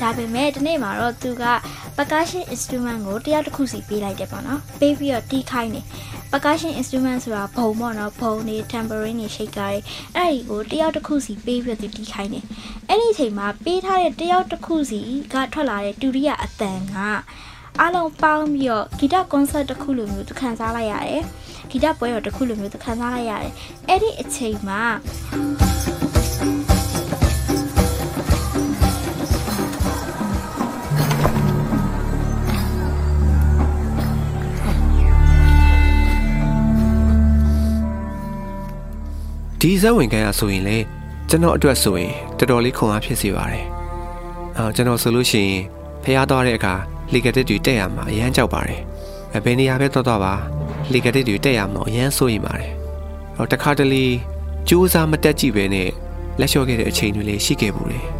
ဒါပေမဲ့ဒီနေ့မှာတော့သူက percussion instrument ကိုတယောက်တစ်ခုစီပေးလိုက်တယ်ပေါ့နော်ပေးပြီးတော့တီးခိုင်းတယ် percussion instrument ဆိုတာဘုံပေါ့နော်ဘုံတွေ tambourine တွေ shaker တွေအဲ့ဒီကိုတယောက်တစ်ခုစီပေးပြီးတော့တီးခိုင်းတယ်အဲ့ဒီအချိန်မှာပေးထားတဲ့တယောက်တစ်ခုစီကထွက်လာတဲ့ဒုတိယအတန်ကအားလုံးပေါင်းပြီးတော့ဂီတကွန်ဆတ်တစ်ခုလိုမျိုးသူခန်းစားလိုက်ရတယ်ဂီတပွဲတော်တစ်ခုလိုမျိုးသူခန်းစားလိုက်ရတယ်အဲ့ဒီအချိန်မှာ ဒီဇက်ဝင်ကန်ရဆိုရင်လေကျွန်တော်အတွက်ဆိုရင်တော်တော်လေးခွန်အားဖြစ်စေပါတယ်အာကျွန်တော်ဆိုလို့ရှိရင်ဖះသွားတဲ့အခါလီကတစ်တွေတက်ရမှာအရန်ကြောက်ပါတယ်ဘယ်နေရာပဲသွားသွားပါလီကတစ်တွေတက်ရမှာအရန်စိုးရင်ပါတယ်တော့တခါတလေစူးစားမတက်ကြည့်ပဲနဲ့လက်လျှော့ခဲ့တဲ့အချိန်တွေလေးရှိခဲ့ဘူးလေမ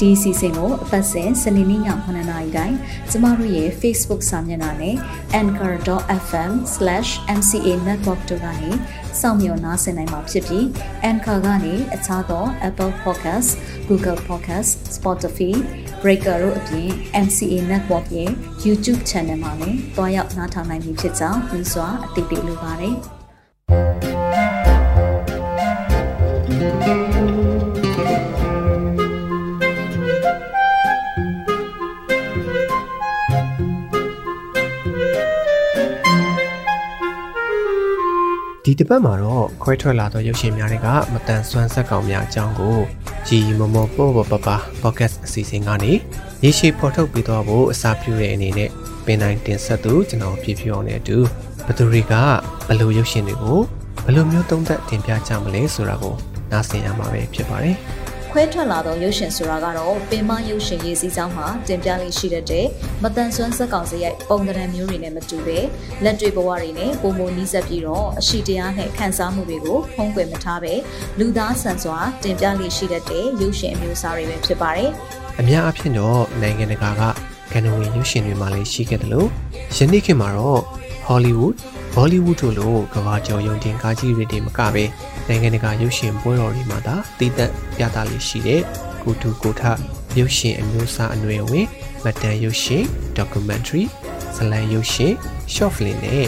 ဒီစီစဉ်ကိုအပတ်စဉ်စနေနေ့ည9:00နာရီတိုင်းကျမတို့ရဲ့ Facebook စာမျက်နှာနဲ့ anchor.fm/mca network တို့ကနေစောင့်မျှော်နားဆင်နိုင်မှာဖြစ်ပြီး Anchor ကနေအခြားသော Apple Podcast, Google Podcast, Spotify, Breaker တို့အပြင် MCA Network ရဲ့ YouTube Channel မှာလည်းတွားရောက်နားထောင်နိုင်ပြီဖြစ်ကြောင်းညွှန်စွာအသိပေးလိုပါတယ်။ ဒီတစ်ပတ်မှာတော့ခွဲထွက်လာသောရုပ်ရှင်များတွေကမတန်ဆွမ်းဆက်ကောင်များအကြောင်းကိုဂျီမမောပေါ်ပပ podcast အစီအစဉ်ကနေရေရှည်ဖော်ထုတ်ပေးသွားဖို့အစာပြုတဲ့အနေနဲ့ပင်တိုင်းတင်ဆက်သူကျွန်တော်ပြပြအောင်နဲ့အတူဘသူတွေကဘလို့ရုပ်ရှင်တွေကိုဘလို့မျိုးသုံးသပ်တင်ပြကြမလဲဆိုတာကိုနားဆင်ရမှာပဲဖြစ်ပါတယ်။ ခွဲထွက်လာသောရုပ်ရှင်ဆိုတာကတော့ပင်မရုပ်ရှင်ရေးစည်းကြောင်းမှာတင်ပြလေးရှိတဲ့မတန်ဆွမ်းစက်ကောင်စရိုက်ပုံသဏ္ဍာန်မျိုးတွေနဲ့မတူပဲလက်တွေ့ဘဝတွေနဲ့ပုံမနီးစပ်ပြီးတော့အရှိတရားနဲ့ခံစားမှုတွေကိုဖုံးကွယ်မထားပဲလူသားဆန်စွာတင်ပြလေးရှိတဲ့ရုပ်ရှင်အမျိုးအစားတွေပဲဖြစ်ပါတယ်။အများအားဖြင့်တော့နိုင်ငံတကာကကဏ္ဍဝင်ရုပ်ရှင်တွေမှာလည်းရှိခဲ့တယ်လို့ယနေ့ခေတ်မှာတော့ Hollywood, Bollywood တို့လိုကမ္ဘာကျော်ရုံတင်ကားကြီးတွေတည်းမကပဲ နိုင်ငံတကာရုပ်ရှင်ပွဲတော်တွေမှာသာတည်တံ့ပြသလေးရှိတဲ့ကိုတူကိုထရုပ်ရှင်အမျိုးအစားအနွယ်ဝင်မတန်ရုပ်ရှင် documentary ဇလံရုပ်ရှင် short film နဲ့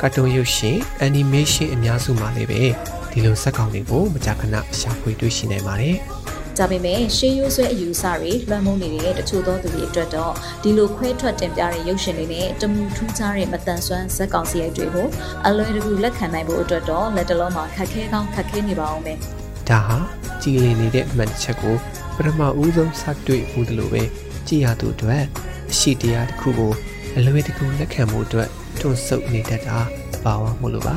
ကာတွန်းရုပ်ရှင် animation အများစုမှာလည်းပဲဒီလိုဇာတ်ကောင်တွေကိုမကြာခဏရှာဖွေတွေ့ရှိနိုင်ပါတယ်။ ဒါပေမဲ့ရှေးရိုးဆွဲအယူအဆတွေလွှမ်းမိုးနေတဲ့တချို့သောသူတွေအတွက်တော့ဒီလိုခွဲထွက်တင်ပြတဲ့ရုပ်ရှင်တွေနဲ့တမူထူးခြားတဲ့မတန်ဆွမ်းဇက်ကောင်စီရိုက်တွေကိုအလွယ်တကူလက်ခံနိုင်ဖို့အတွက်တော့လက်တလုံးမှာခက်ခဲကောင်းခက်ခဲနေပါအောင်ပဲဒါဟာကြည်လင်နေတဲ့အမှန်တစ်ချက်ကိုပထမဦးဆုံးစတွေ့ဘူးလို့ပဲကြည်ရသူအတွက်အရှိတရားတစ်ခုကိုအလွယ်တကူလက်ခံမှုအတွက်တွန့်ဆုတ်နေတတ်တာပါဝါမှုလို့ပါ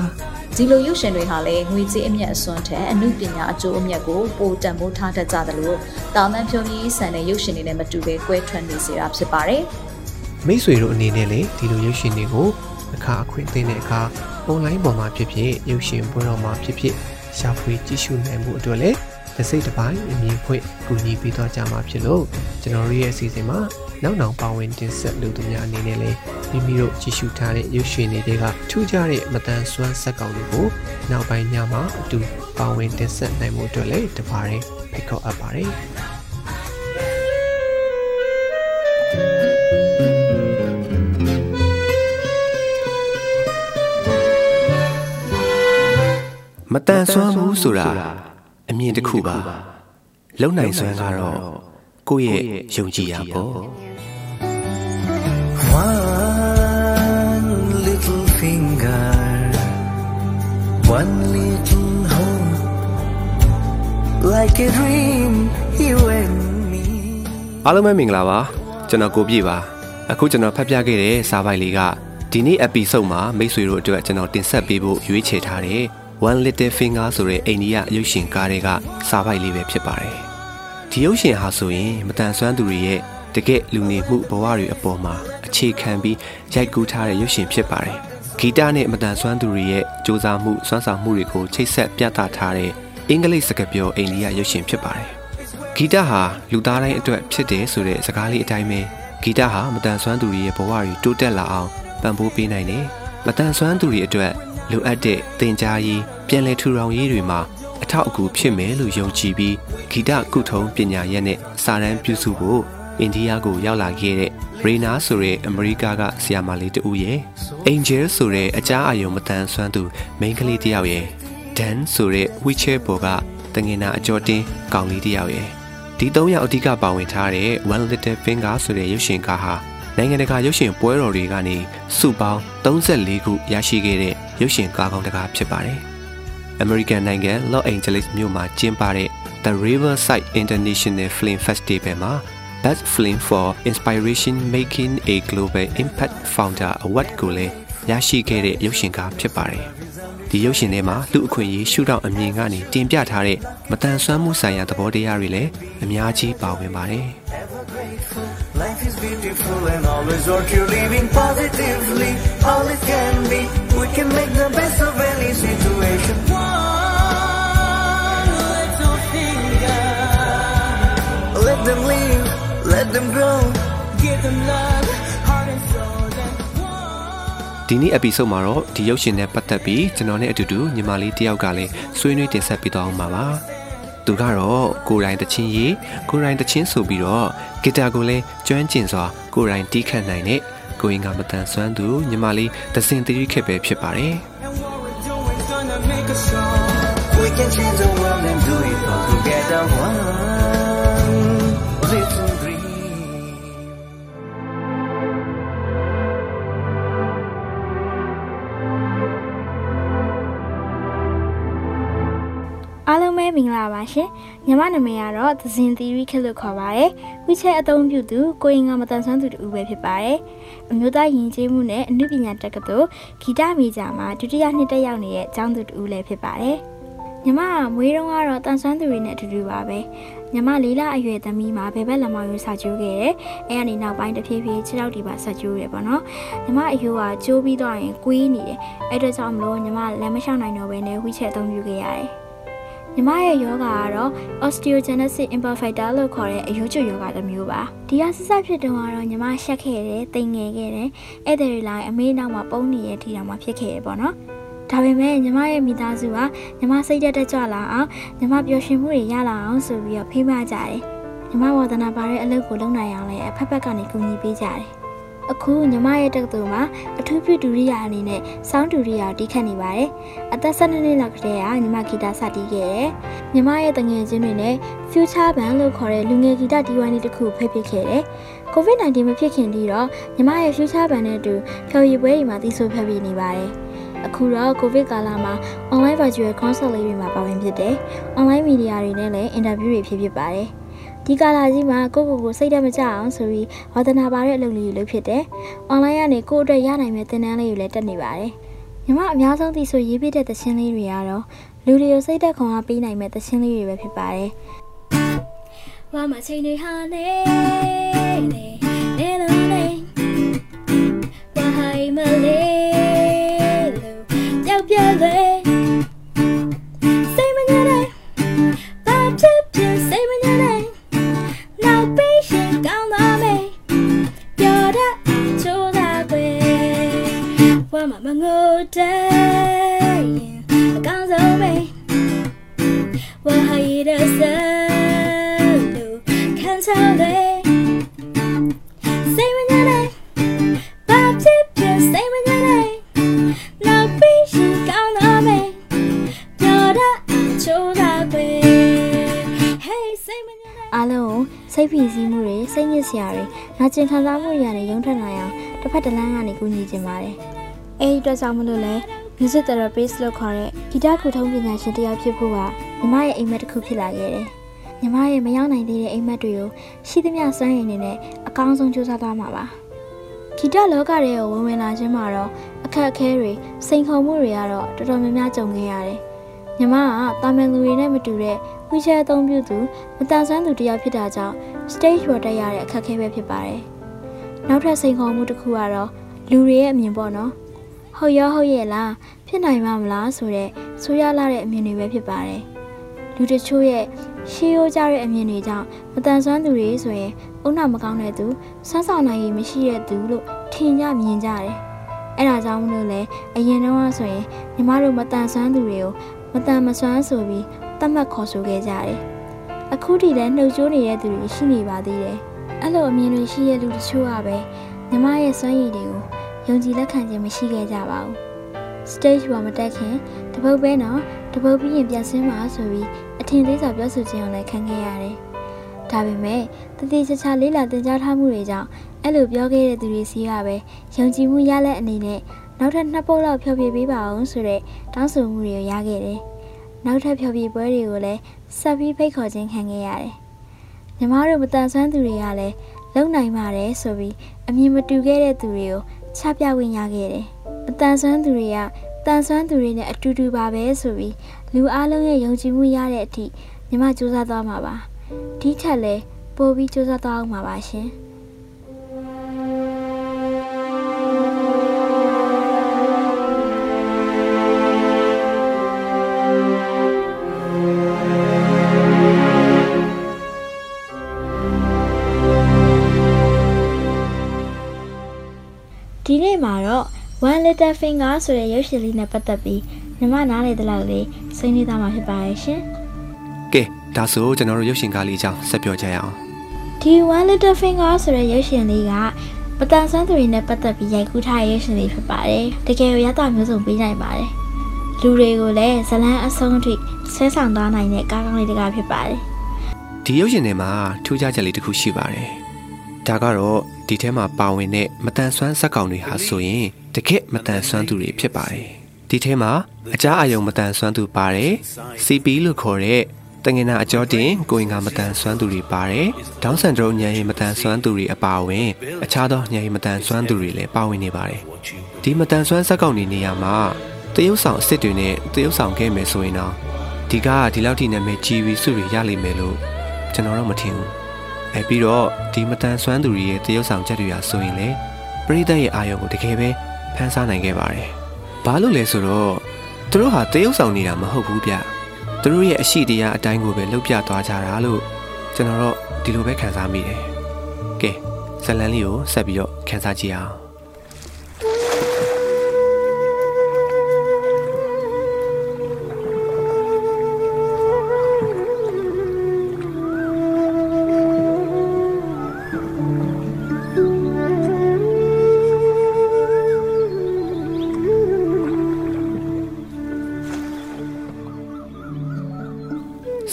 ဒီလိုရုပ်ရှင်တွေဟာလည်းငွေကြေးအမြတ်အစွန်းထက်အမှုပညာအကျိုးအမြတ်ကိုပိုတန်ဖိုးထားတတ်ကြသလိုတာမန်ဖြုံးကြီးဆန်တဲ့ရုပ်ရှင်တွေနဲ့မတူဘဲကွဲထွက်နေစေတာဖြစ်ပါတယ်မိတ်ဆွေတို့အနေနဲ့လည်းဒီလိုရုပ်ရှင်တွေကိုအခါအခွင့်အသင့်တဲ့အခါအွန်လိုင်းပေါ်မှာဖြစ်ဖြစ်ရုပ်ရှင်ပွဲတော်မှာဖြစ်ဖြစ်ရှာဖွေကြည့်ရှုနိုင်မှုအတွက်လည်းတစ်စိတ်တစ်ပိုင်းအမြင်ဖွင့်ကူညီပေးသွားကြမှာဖြစ်လို့ကျွန်တော်တို့ရဲ့အစီအစဉ်မှာ နောက်နောက်ပါဝင်တင်ဆက်လူသူများအနေနဲ့လည်းမိမိတို့ကြည့်ရှုထားတဲ့ရုပ်ရှင်တွေကထူးခြားတဲ့မတန်ဆွမ်းဆက်ကောင်တွေကိုနောက်ပိုင်းညမှာအတူပါဝင်တင်ဆက်နိုင်မှုအတွက်လည်းတပါးရင်ဖိတ်ခေါ်အပ်ပါတယ်မတန်ဆွမ်းမှုဆိုတာအမြင်တစ်ခုပါလုံနိုင်စွမ်းကတော့ကိုယ့်ရဲ့ယုံကြည်ရာပေါ့ One little finger One little home Like a dream you and me အားလုံးပဲမင်္ဂလာပါကျွန်တော်ကိုပြည့်ပါအခုကျွန်တော်ဖတ်ပြခဲ့တဲ့စာပိုက်လေးကဒီနေ့ episode မှာမိတ်ဆွေတို့အတွက်ကျွန်တော်တင်ဆက်ပေးဖို့ရွေးချယ်ထားတဲ့ One Little Finger ဆိုတဲ့အိန္ဒိယရုပ်ရှင်ကားတွေကစာပိုက်လေးပဲဖြစ်ပါတယ်ဒီရုပ်ရှင်ဟာဆိုရင်မတန်ဆွမ်းသူတွေရဲ့တကယ့်လူနေမှုဘဝတွေအပေါ်မှာ အခြေခံပြီးရိုက်ကူးထားတဲ့ရုပ်ရှင်ဖြစ်ပါတယ်ဂီတနဲ့မတန်ဆွမ်းသူတွေရဲ့စူးစမ်းမှုစွမ်းဆောင်မှုတွေကိုချိတ်ဆက်ပြသထားတဲ့အင်္ဂလိပ်စကားပြောအိန္ဒိယရုပ်ရှင်ဖြစ်ပါတယ်ဂီတဟာလူသားတိုင်းအတွက်ဖြစ်တယ်ဆိုတဲ့စကားလေးအတိုင်းပဲဂီတဟာမတန်ဆွမ်းသူတွေရဲ့ဘဝတွေတိုးတက်လာအောင်ပံ့ပိုးပေးနိုင်တယ်မတန်ဆွမ်းသူတွေအတွက်လိုအပ်တဲ့သင်ကြားရေးပြန်လည်ထူထောင်ရေးတွေမှာအထောက်အကူဖြစ်မယ်လို့ယုံကြည်ပြီးဂီတကုထုံးပညာရပ်နဲ့စာရန်ပြုစုဖို့ အိန္ဒိယကိုရောက်လာခဲ့တဲ့ရေနာဆိုတဲ့အမေရိကကဆီယာမလေးတူရဲ့အင်ဂျယ်ဆိုတဲ့အကြားအယုံမတန်ဆွမ်းသူမိန်းကလေးတစ်ယောက်ရဲ့ဒန်ဆိုတဲ့ wheelchair ပေါ်ကတငင်နာအကျော်တင်းကောင်လေးတစ်ယောက်ရဲ့ဒီ၃ယောက်အဓိကပါဝင်ထားတဲ့ One Little Finger ဆိုတဲ့ရုပ်ရှင်ကားဟာနိုင်ငံတကာရုပ်ရှင်ပွဲတော်တွေကနေစုပေါင်း34ခုရရှိခဲ့တဲ့ရုပ်ရှင်ကားကောင်းတစ်ကားဖြစ်ပါတယ်။ American နိုင်ငံ Los Angeles မြို့မှာကျင်းပတဲ့ The Riverside International Film Festival မှာ Best Film for Inspiration Making a Global Impact Founder Award ကိုလည်းရရှိခဲ့တဲ့ရုပ်ရှင်ကားဖြစ်ပါတယ်။ဒီရုပ်ရှင်ထဲမှာလူအခွင့်အရေးရှုထောင့်အမြင်ကနေတင်ပြထားတဲ့မတန်ဆွမ်းမှုဆိုင်ရာသဘောတရားတွေလည်းအများကြီးပါဝင်ပါတယ်။ Life is beautiful and always worth you living positively. All it can be, we can make the best of any situation. One little finger. Let them live, let them grow. Give them love, heart and soul. Then ဒီနေ့ episode မှာတော့ဒီရုပ်ရှင်နဲ့ပတ်သက်ပြီးကျွန်တော်နဲ့အတူတူညီမလေးတယောက်ကလည်းဆွေးနွေးတင်ဆက်ပေးသွားအောင်ပါပါသူကတော့ကိုယ်တိုင်တချင်းရေးကိုယ်တိုင်တချင်းဆိုပြီးတော့ဂီတာကိုလည်းကျွမ်းကျင်စွာကိုယ်တိုင်တီးခတ်နိုင်တဲ့ကိုရင်ကမတန်ဆွမ်းသူညီမလေးသစင်သတိခက်ပဲဖြစ်ပါတယ် And what we're doing's gonna make us strong. We can change the world and do it all together. One မင်္ဂလာပါရှင်ညီမနာမည်ကတော့သဇင်သီရီခက်လို့ခေါ်ပါတယ်ဝိချက်အသုံးပြုသူကိုရင်ကမတန်ဆွမ်းသူတူပဲဖြစ်ပါတယ်အမျိုးသားယဉ်ကျေးမှုနဲ့အမှုပညာတက္ကသိုလ်ဂီတမီဂျာမှာဒုတိယနှစ်တက်ရောက်နေတဲ့ကျောင်းသူတူလည်းဖြစ်ပါတယ်ညီမကမွေးတုန်းကတော့တန်ဆွမ်းသူတွေနဲ့အတူတူပါပဲညီမလေးလာအရွယ်သမီးမှာဘယ်ဘက်လက်မောင်ယူစာကျိုးခဲ့တယ်အဲကနေနောက်ပိုင်းတဖြည်းဖြည်းခြေထောက်ဒီပါဆက်ကျိုးတယ်ပေါ့နော်ညီမအယူကကျိုးပြီးတော့ရင်ကွေးနေတယ်အဲ့ဒါကြောင့်မလို့ညီမလက်မလျှောက်နိုင်တော့ဘဲနဲ့ဝိချက်အသုံးပြုခဲ့ရတယ် ညီမရဲ့ယောဂကတော့ osteogenesis imperfecta လို့ခေါ်တဲ့အရိုးကျွယောဂတစ်မျိုးပါဒီကဆဆဖြစ်တုန်းကတော့ညီမရှက်ခဲ့တယ်တိမ်ငယ်ခဲ့တယ်ဧည့်သည်တွေလာရင်အမေနောက်မှာပုံနေရဲ့ထီတောင်မှဖြစ်ခဲ့ရပေါ့နော်ဒါပေမဲ့ညီမရဲ့မိသားစုကညီမစိတ်တက်တက်ကြွလာအောင်ညီမပျော်ရွှင်မှုတွေရလာအောင်ဆိုပြီးတော့ဖိမကြတယ်ညီမဝါသနာပါတဲ့အလုပ်ကိုလုပ်နိုင်အောင်လည်းအဖက်ဖက်ကနေကူညီပေးကြတယ် အခုညီမရဲ့တက္ကသိုလ်မှာအထူးပြုဒုရိယာအနေနဲ့စောင်းဒုရိယာတီးခတ်နေပါတယ်။အသက်12နှစ်လောက်ကတည်းကညီမဂီတာစတီးခဲ့တယ်။ညီမရဲ့တငယ်ချင်းတွေနဲ့ Future Band လို့ခေါ်တဲ့လူငယ်ဂီတတီးဝိုင်းလေးတစ်ခုဖိတ်ဖြစ်ခဲ့တယ်။ COVID-19 မဖြစ်ခင်တည်းတော့ညီမရဲ့ Future Band နဲ့အတူဖျော်ရည်ပွဲတွေမှာတီးဆိုဖျက်ပြနေပါတယ်။အခုတော့ COVID ကာလမှာ online virtual concert လေးတွေမှာပါဝင်ဖြစ်တယ်။ online media တွေနဲ့လည်း interview တွေဖြစ်ဖြစ်ပါတယ်။ ဒီကာလာကြီးမှာကိုကိုကိုစိတ်တက်မကြအောင်ဆိုပြီးဝါသနာပါတဲ့အလုပ်လေးတွေလုပ်ဖြစ်တယ်။ online ကနေကိုယ့်အတွက်ရနိုင်မဲ့သင်တန်းလေးတွေလည်းတက်နေပါတယ်။ညီမအများဆုံးသိဆိုရေးပြတဲ့သချင်းလေးတွေကတော့လူတွေကိုစိတ်တက်ခွန်အားပေးနိုင်မဲ့သချင်းလေးတွေပဲဖြစ်ပါတယ်။ဝါမချိန်တွေဟာနေနေနေလုံးနေဝါဟိုင်မလေး မမငိုတဲ့ရင်အကောင်းဆုံးပဲဝါဟိုင်တဲ့ဆန်လို့ခံချတယ်စိတ်မညတဲ့ဘာဖြစ်ဖြစ်စိတ်မညတဲ့နောက်ပေးရှင်ကောင်းသွားမယ်ပြောတတ်ချိုးတာကွယ် Hey စိတ်မညတဲ့အားလုံးကိုစိတ်ဖိစီးမှုတွေစိတ်ညစ်စရာတွေနာကျင်ခံစားမှုတွေကနေရုံထွက်နိုင်အောင်တစ်ဖက်တစ်လမ်းကနေကူညီခြင်းပါတယ်။ အဲဒီအတွက်ကြောင့်မလို့လဲ music therapist လို့ခေါ်တဲ့ဂီတခုထုံးပညာရှင်တစ်ယောက်ဖြစ်ဖို့ကညီမရဲ့အိမ်မက်တစ်ခုဖြစ်လာခဲ့တယ်။ညီမရဲ့မရောက်နိုင်သေးတဲ့အိမ်မက်တွေကိုရှိသမျှစွမ်းရည်နေနဲ့အကောင်းဆုံးကြိုးစားသွားမှာပါဂီတလောကရဲ့ဝင်ဝင်လာခြင်းမှာတော့အခက်အခဲတွေစိန်ခေါ်မှုတွေကတော့တော်တော်များများကြုံခဲ့ရတယ်ညီမကတာမန်လူတွေနဲ့မတူတဲ့ဝီချဲအသုံးပြုသူမတန်ဆွမ်းသူတစ်ယောက်ဖြစ်တာကြောင့် stage ပေါ်တက်ရတဲ့အခက်အခဲပဲဖြစ်ပါတယ်နောက်ထပ်စိန်ခေါ်မှုတစ်ခုကတော့လူတွေရဲ့အမြင်ပေါ့နော် ဟုတ်ရောဟုတ်ရဲ့လားဖြစ်နိုင်မှာမလားဆိုတဲ့ဆိုရလာတဲ့အမြင်တွေပဲဖြစ်ပါတယ်လူတချို့ရဲ့ရှေးရိုးကြတဲ့အမြင်တွေကြောင့်မတန်ဆွမ်းသူတွေဆိုရင်အုံနာမကောင်းတဲ့သူဆန်းဆောင်နိုင်ရည်မရှိတဲ့သူလို့ထင်ကြမြင်ကြတယ်အဲ့ဒါကြောင့်မလို့လေအရင်တော့ဆိုရင်ညီမတို့မတန်ဆွမ်းသူတွေကိုမတန်မဆွမ်းဆိုပြီးတတ်မှတ်ခေါ်ဆိုခဲ့ကြတယ်အခုထိလည်းနှုတ်ကြိုးနေတဲ့သူတွေရှိနေပါသေးတယ်အဲ့လိုအမြင်တွေရှိတဲ့လူတချို့ကပဲညီမရဲ့စွမ်းရည်တွေကို ယုံကြည်လက်ခံခြင်းမရှိခဲ့ကြပါဘူး stage ပေါ်မတက်ခင်တပုတ်ပဲနော်တပုတ်ပြီးရင်ပြန်ဆင်းပါဆိုပြီးအထင်သေးစွာပြောဆိုခြင်းကိုလည်းခံခဲ့ရတယ်။ဒါပေမဲ့တတိချာချာလေးလာတင်ကြားထားမှုတွေကြောင့်အဲ့လိုပြောခဲ့တဲ့သူတွေစီကပဲယုံကြည်မှုရလက်အနေနဲ့နောက်ထပ်နှစ်ပုတ်လောက်ဖျော်ဖြေပေးပါအောင်ဆိုတဲ့တောင်းဆိုမှုတွေကိုရခဲ့တယ်။နောက်ထပ်ဖျော်ဖြေပွဲတွေကိုလည်းဆက်ပြီးဖိတ်ခေါ်ခြင်းခံခဲ့ရတယ်။ညီမတို့မတန်ဆွမ်းသူတွေကလည်းလုံနိုင်ပါတယ်ဆိုပြီးအမြင်မတူခဲ့တဲ့သူတွေကို ချပြဝင်ရခဲ့တယ်။အတန်ဆွမ်းသူတွေကတန်ဆွမ်းသူတွေနဲ့အတူတူပါပဲဆိုပြီးလူအလုံးရဲ့ယုံကြည်မှုရတဲ့အထိညီမစူးစမ်းသွားမှာပါဒီထက်လည်းပိုပြီးစူးစမ်းသွားအောင်ပါပါရှင် နေ့မှာတော့ One Little Finger ဆိုတဲ့ရုပ်ရှင်လေးနဲ့ပတ်သက်ပြီးညီမနားလေတဲ့လောက်လေးဆွေးနွေးသားမှာဖြစ်ပါရဲ့ရှင်ကဲဒါဆိုကျွန်တော်တို့ရုပ်ရှင်ကားလေးအကြောင်းဆက်ပြောကြရအောင်။ဒီ One Little Finger ဆိုတဲ့ရုပ်ရှင်လေးကပတန်ဆန်းသူတွေနဲ့ပတ်သက်ပြီးရိုက်ကူးထားတဲ့ရုပ်ရှင်လေးဖြစ်ပါတယ်။တကယ်ကိုရတာမျိုးစုံပေးနိုင်ပါတယ်။လူတွေကိုလည်းဇလန်းအဆုံးအထိဆွဲဆောင်သွားနိုင်တဲ့ကားကောင်းလေးတစ်ကားဖြစ်ပါတယ်ဒီရုပ်ရှင်ထဲမှာထူးခြားချက်လေးတစ်ခုရှိပါတယ်ဒါကတော့ ဒီထဲမှာပါဝင်တဲ့မတန်ဆွမ်းဇက်ကောင်တွေဟာဆိုရင်တကယ့်မတန်ဆွမ်းသူတွေဖြစ်ပါတယ်ဒီထဲမှာအကြအယုံမတန်ဆွမ်းသူပါတယ် CP လို့ခေါ်တဲ့တငင်နာအကျော်တင်ကိုရင်ကမတန်ဆွမ်းသူတွေပါတယ်ဒေါင်းဆန်ဒရုံညံရင်မတန်ဆွမ်းသူတွေအပါအဝင် အခြားသောညံရင်မတန်ဆွမ်းသူတွေလည်းပါဝင်နေပါတယ်ဒီမတန်ဆွမ်းဇက်ကောင်တွေနေရာမှာတရုတ်ဆောင်အစ်စ်တွေနဲ့တရုတ်ဆောင်ခဲ့မယ်ဆိုရင်တော့ဒီကဒီလောက်ထိနာမည်ကြီးပြီးစုတွေရလိမ့်မယ်လို့ကျွန်တော်တော့မထင်ဘူး အဲပြီးတော့ဒီမတန်ဆွမ်းသူတွေရဲ့တရုတ်ဆောင်ချက်တွေဟာဆိုရင်လေပရိသတ်ရဲ့အာရုံကိုတကယ်ပဲဖန်ဆားနိုင်ခဲ့ပါတယ်ဘာလို့လဲဆိုတော့သူတို့ဟာတရုတ်ဆောင်နေတာမဟုတ်ဘူးဗျသူတို့ရဲ့အရှိတရားအတိုင်းကိုပဲလှုပ်ပြသွားကြတာလို့ကျွန်တော်တော့ဒီလိုပဲခံစားမိတယ်ကဲဇလန်လေးကိုဆက်ပြီးတော့ခန်းစားကြည့်အောင်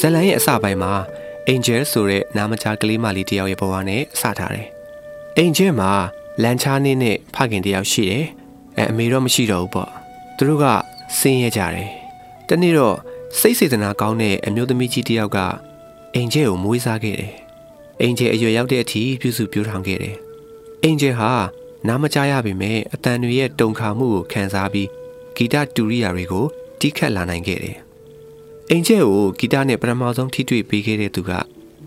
ဇလန်ရဲ့အစပိုင်းမှာ Angel ဆိုတဲ့နာမကျကလေးမလေးတယောက်ရဲ့ဘဝနဲ့စထားတယ်။ Angel မှာလန်ချားနေနဲ့ဖခင်တယောက်ရှိတယ်။အဲအမေတော့မရှိတော့ဘူးပေါ့။သူတို့ကဆင်းရဲကြတယ်။တနေ့တော့စိတ်စေတနာကောင်းတဲ့အမျိုးသမီးကြီးတယောက်က Angel ကိုမွေးစားခဲ့တယ်။ Angel အရွယ်ရောက်တဲ့အထိပြုစုပြောထောင်ခဲ့တယ်။ Angel ဟာနားမကြားရပေမဲ့အတန်တွေရဲ့တုန်ခါမှုကိုခံစားပြီးဂီတတူရိယာတွေကိုတီးခတ်လာနိုင်ခဲ့တယ်။ အင်ဂျဲကိုဂီတနဲ့ပထမဆုံးထိတွေ့ပေးခဲ့တဲ့သူက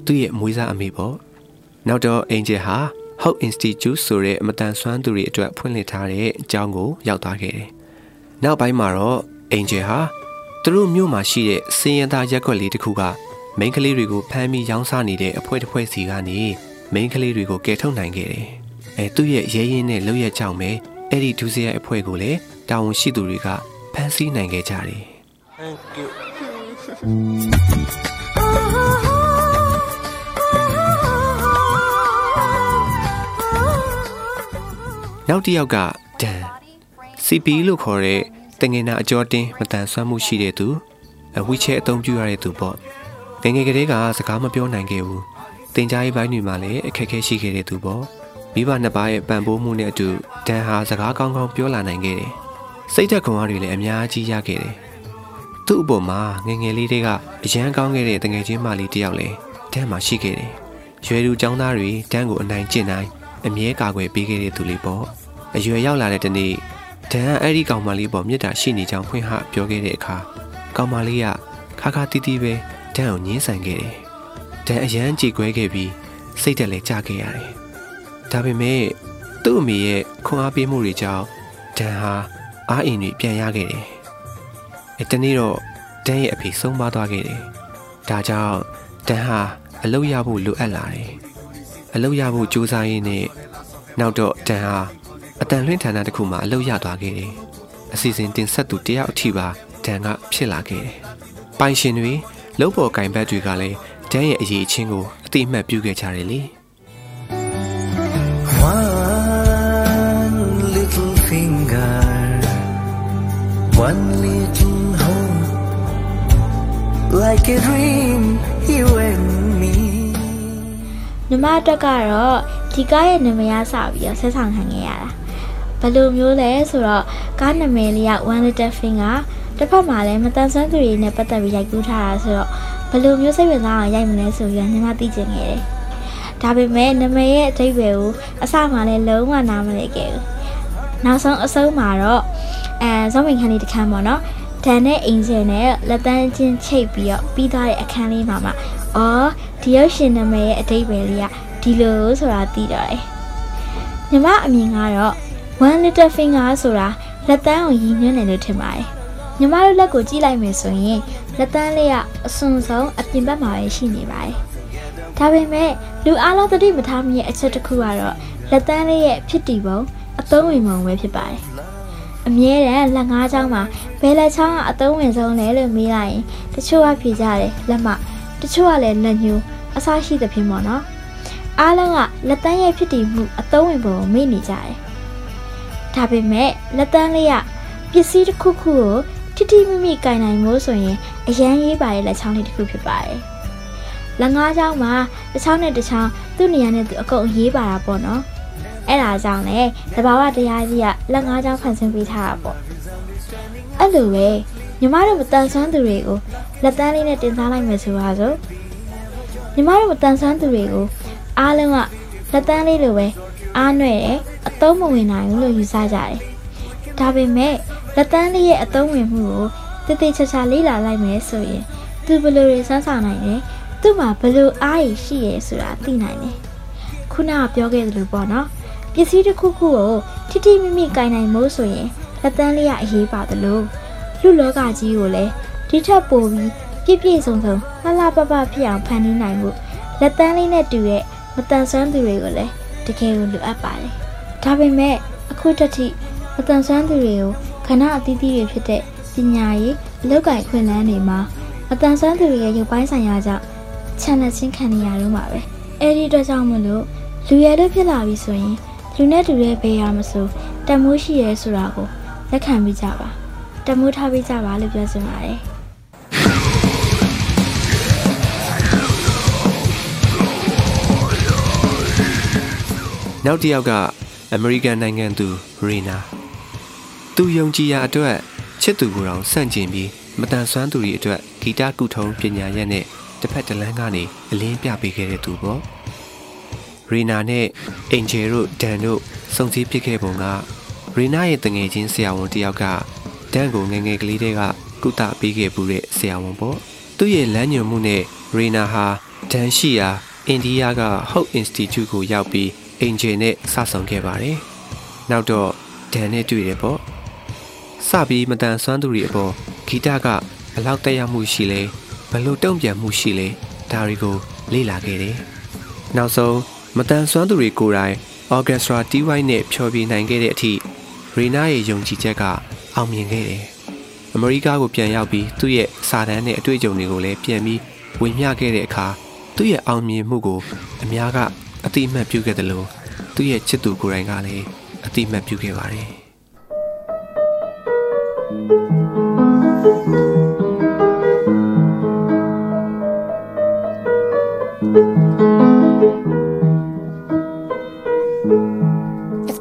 သူ့ရဲ့အမွေးစားအမေပေါ့။နောက်တော့အင်ဂျဲဟာ Hope Institute ဆိုတဲ့အမတန်ဆွမ်းသူတွေအတွက်ဖွင့်လှစ်ထားတဲ့အကြောင်းကိုရောက်သွားခဲ့တယ်။နောက်ပိုင်းမှာတော့အင်ဂျဲဟာသူတို့မြို့မှာရှိတဲ့စင်းရသားရက်ွက်လေးတစ်ခုကမိန်းကလေးတွေကိုဖမ်းပြီးရောင်းစားနေတဲ့အဖွဲတစ်ဖွဲစီကနေမိန်းကလေးတွေကိုကယ်ထုတ်နိုင်ခဲ့တယ်။အဲသူ့ရဲ့ရဲရင်နဲ့လှုပ်ရက်ကြောင့်ပဲအဲ့ဒီဒုစရိုက်အဖွဲကိုလည်းတာဝန်ရှိသူတွေကဖမ်းဆီးနိုင်ခဲ့ကြတယ်။ Thank you. နောက်တစ်ယောက်ကဒန် CP လို့ခေါ်တဲ့တငယ်နာအကျော်တင်းမတန်ဆွမ်းမှုရှိတဲ့သူအဝီချဲအသုံးပြုရတဲ့သူပေါ့ငယ်ငယ်ကလေးကစကားမပြောနိုင်ခဲ့ဘူးတင် जा ရေးပိုင်းတွေမှာလည်းအခက်အခဲရှိခဲ့တဲ့သူပေါ့မိဘနှစ်ပါးရဲ့ပံ့ပိုးမှုနဲ့အတူဒန်ဟာစကားကောင်းကောင်းပြောလာနိုင်ခဲ့တယ်စိတ်သက်ခွန်အားတွေလည်းအများကြီးရခဲ့တယ် သူ့အပေါ်မှာငယ်ငယ်လေးတွေကအရန်ကောင်းခဲ့တဲ့တငယ်ချင်းမလေးတယောက်လည်းတန်းမှာရှိခဲ့တယ်ရွယ်သူចောင်းသားတွေတန်းကိုအနိုင်ကျင့်နိုင်အမြဲကာကွယ်ပေးခဲ့တဲ့သူလေးပေါ့အရွယ်ရောက်လာတဲ့တနေ့ဒန်ကအဲ့ဒီကောင်မလေးပေါ်မြစ်တာရှိနေကြောင်းဖွင့်ဟပြောခဲ့တဲ့အခါကောင်မလေးကခါခါတီးတီးပဲဒန်ကိုညှင်းဆန်ခဲ့တယ်ဒန်အရန်ကြေကွဲခဲ့ပြီးစိတ်တက်လည်းကြခဲ့ရတယ်ဒါပေမဲ့သူ့အမေရဲ့ခွန်အားပေးမှုတွေကြောင့်ဒန်ဟာအားအင်တွေပြန်ရခဲ့တယ် အဲတနေ့တော့ဒန်ရဲ့အဖေဆုံးပါသွားခဲ့တယ်ဒါကြောင့်ဒန်ဟာအလုပ်ရဖို့လိုအပ်လာတယ်အလုပ်ရဖို့ကြိုးစားရင်းနဲ့နောက်တော့ဒန်ဟာအတန်လွင့်ဌာနတစ်ခုမှာအလုပ်ရသွားခဲ့တယ်အစီအစဉ်တင်ဆက်သူတယောက်အထိပါဒန်ကဖြစ်လာခဲ့တယ်ပိုင်ရှင်တွေလုံပေါ်ကင်ဘက်တွေကလည်းဒန်ရဲ့အရေးအချင်းကိုအတိအမှတ်ပြုခဲ့ကြတယ်လေ One little finger, one like a dream, you and me. ညီမအတွက်ကတော့ဒီကားရဲ့နာမည်အစပြီးတော့ဆက်ဆောင်ခံခဲ့ရတာဘယ်လိုမျိုးလဲဆိုတော့ကားနာမည်လေးက One Little Finger တစ်ဖက်မှာလည်းမတန်ဆွမ်းသူတွေနဲ့ပတ်သက်ပြီးရိုက်ကူးထားတာဆိုတော့ဘယ်လိုမျိုးစိတ်ဝင်စားအောင်ရိုက်မလဲဆိုပြီးတော့ညီမသိချင်ခဲ့တယ်ဒါပေမဲ့နာမည်ရဲ့အဓိပ္ပာယ်ကိုအစမှလည်းလုံးဝနားမလည်ခဲ့ဘူးနောက်ဆုံးအဆုံးမှာတော့အဲဇောမင်ခန်းလေးတစ်ခန်းပေါ့နော် ဒန်နဲ့အင်ဂျင်နဲ့လက်တန်းချင်းချိတ်ပြီးတော့ပြီးသွားတဲ့အခန်းလေးမှာမှအော်ဒီရုပ်ရှင်နာမည်ရဲ့အဓိပ္ပာယ်လေးကဒီလိုဆိုတာသိတော့တယ်ညီမအမြင်ကတော့ one little finger ဆိုတာလက်တန်းကိုရည်ညွှန်းတယ်လို့ထင်ပါတယ်ညီမတို့လက်ကိုကြည့်လိုက်မယ်ဆိုရင်လက်တန်းလေးကအစွန်ဆုံးအပြင်ဘက်မှာပဲရှိနေပါတယ်ဒါပေမဲ့လူအားလုံးသတိမထားမိရဲ့အချက်တစ်ခုကတော့လက်တန်းလေးရဲ့ဖြစ်တည်ပုံအသုံးဝင်ပုံပဲဖြစ်ပါတယ် အမြဲတမ်းလက်ငါးချောင်းမှာဘယ်လက်ချောင်းကအသုံးဝင်ဆုံးလဲလို့မေးလိုက်ရင်တချို့ကဖြေကြတယ်လက်မတချို့ကလည်းလက်ညှိုးအစားရှိသဖြင့်ပေါ့နော်အားလုံးကလက်တန်းရဲ့ဖြစ်တည်မှုအသုံးဝင်ပုံကိုမေ့နေကြတယ်ဒါပေမဲ့လက်တန်းလေးကပစ္စည်းတစ်ခုခုကိုတိတိမိမိကင်နိုင်မို့ဆိုရင်အရန်ရေးပါတဲ့လက်ချောင်းလေးတစ်ခုဖြစ်ပါတယ်လက်ငါးချောင်းမှာတစ်ချောင်းနဲ့တစ်ချောင်းသူ့နေရာနဲ့သူအကုန်ရေးပါတာပေါ့နော် အဲ့ဒါကြောင့်လေတဘာဝတရားကြီးကလက်ငါးချောင်းဖန်ဆင်းပေးထားတာပေါ့အဲ့လိုပဲညီမတို့မတန်ဆွမ်းသူတွေကိုလက်တန်းလေးနဲ့တင်စားလိုက်မယ်ဆိုပါစို့ညီမတို့မတန်ဆွမ်းသူတွေကိုအားလုံးကလက်တန်းလေးလိုပဲအားနွဲ့တယ်အသုံးမဝင်နိုင်ဘူးလို့ယူဆကြတယ်ဒါပေမဲ့လက်တန်းလေးရဲ့အသုံးဝင်မှုကိုတည်တည်ချာချာလေ့လာလိုက်မယ်ဆိုရင်သူဘယ်လိုတွေစမ်းဆောင်နိုင်လဲသူ့မှာဘယ်လိုအားရရှိရဲဆိုတာသိနိုင်တယ်ခုနကပြောခဲ့သလိုပေါ့နော် ပစ္စည်းတစ်ခုခုကိုထိထိမိမိကင်နိုင်မို့ဆိုရင်လက်တန်းလေးကအရေးပါသလိုလူလောကကြီးကိုလည်းဒီထက်ပိုပြီးပြည့်ပြည့်စုံစုံလှလှပပဖြစ်အောင်ဖန်တီးနိုင်မှုလက်တန်းလေးနဲ့တူတဲ့မတန်ဆွမ်းသူတွေကိုလည်းတကယ်ကိုလိုအပ်ပါတယ်ဒါပေမဲ့အခုတတိမတန်ဆွမ်းသူတွေကိုခဏအသီးသီးတွေဖြစ်တဲ့ပညာရေးအလုပ်ကိုင်ခွင့်လန်းတွေမှာမတန်ဆွမ်းသူတွေရဲ့ရုပ်ပိုင်းဆိုင်ရာကြောင့်ချန်လက်ချင်းခံနေရတော့မှာပဲအဲဒီအတွက်ကြောင့်မလို့လူရည်လို့ဖြစ်လာပြီဆိုရင် လူနဲ့တူတဲ့ဘေးရမစိုးတမိုးရှိရဲဆိုတာကိုလက်ခံပြီးကြပါတမိုးထားပြီးကြပါလို့ပြောချင်ပါတယ်နောက်တစ်ယောက်ကအမေရိကန်နိုင်ငံသူရီနာသူယုံကြည်ရာအတွက်ချစ်သူကိုယ်တော်စန့်ကျင်ပြီးမတန်ဆွမ်းသူတွေအတွက်ဂီတကုထုံးပညာရက်နဲ့တစ်ဖက်တစ်လမ်းကနေအလင်းပြပေးခဲ့တဲ့သူပေါ့ ရီနာနဲ့အင်ဂျယ်တို့ဒန်တို့စုံစည်းဖြစ်ခဲ့ပုံကရီနာရဲ့တငယ်ချင်းဆရာဝန်တစ်ယောက်ကဒန်ကိုငယ်ငယ်ကလေးတည်းကကုသပေးခဲ့ပူတဲ့ဆရာဝန်ပေါ့သူ့ရဲ့လမ်းညွှန်မှုနဲ့ရီနာဟာဒန်ရှိရာအိန္ဒိယက Hope Institute ကိုရောက်ပြီးအင်ဂျင်နဲ့စဆောင်ခဲ့ပါတယ်။နောက်တော့ဒန်နဲ့တွေ့တယ်ပေါ့။စပြီးမတန်ဆွမ်းသူတွေအပေါ်ဂီတကဘလောက်တက်ရောက်မှုရှိလဲဘလို့တုံ့ပြန်မှုရှိလဲဒါတွေကိုလေ့လာခဲ့တယ်။နောက်ဆုံး မတန်ဆွမ်းသူတွေကိုယ်တိုင် Orchestra TY နဲ့ဖျော်ဖြေနိုင်ခဲ့တဲ့အထိရီနာရဲ့ယုံကြည်ချက်ကအောင်မြင်ခဲ့တယ်။အမေရိကကိုပြန်ရောက်ပြီးသူ့ရဲ့စာတမ်းနဲ့အတွေ့အကြုံတွေကိုလည်းပြန်ပြီးဝင်မျှခဲ့တဲ့အခါသူ့ရဲ့အောင်မြင်မှုကိုအများကအတိအမှတ်ပြုခဲ့တယ်လို့သူ့ရဲ့ချစ်သူကိုယ်တိုင်ကလည်းအတိအမှတ်ပြုခဲ့ပါတယ်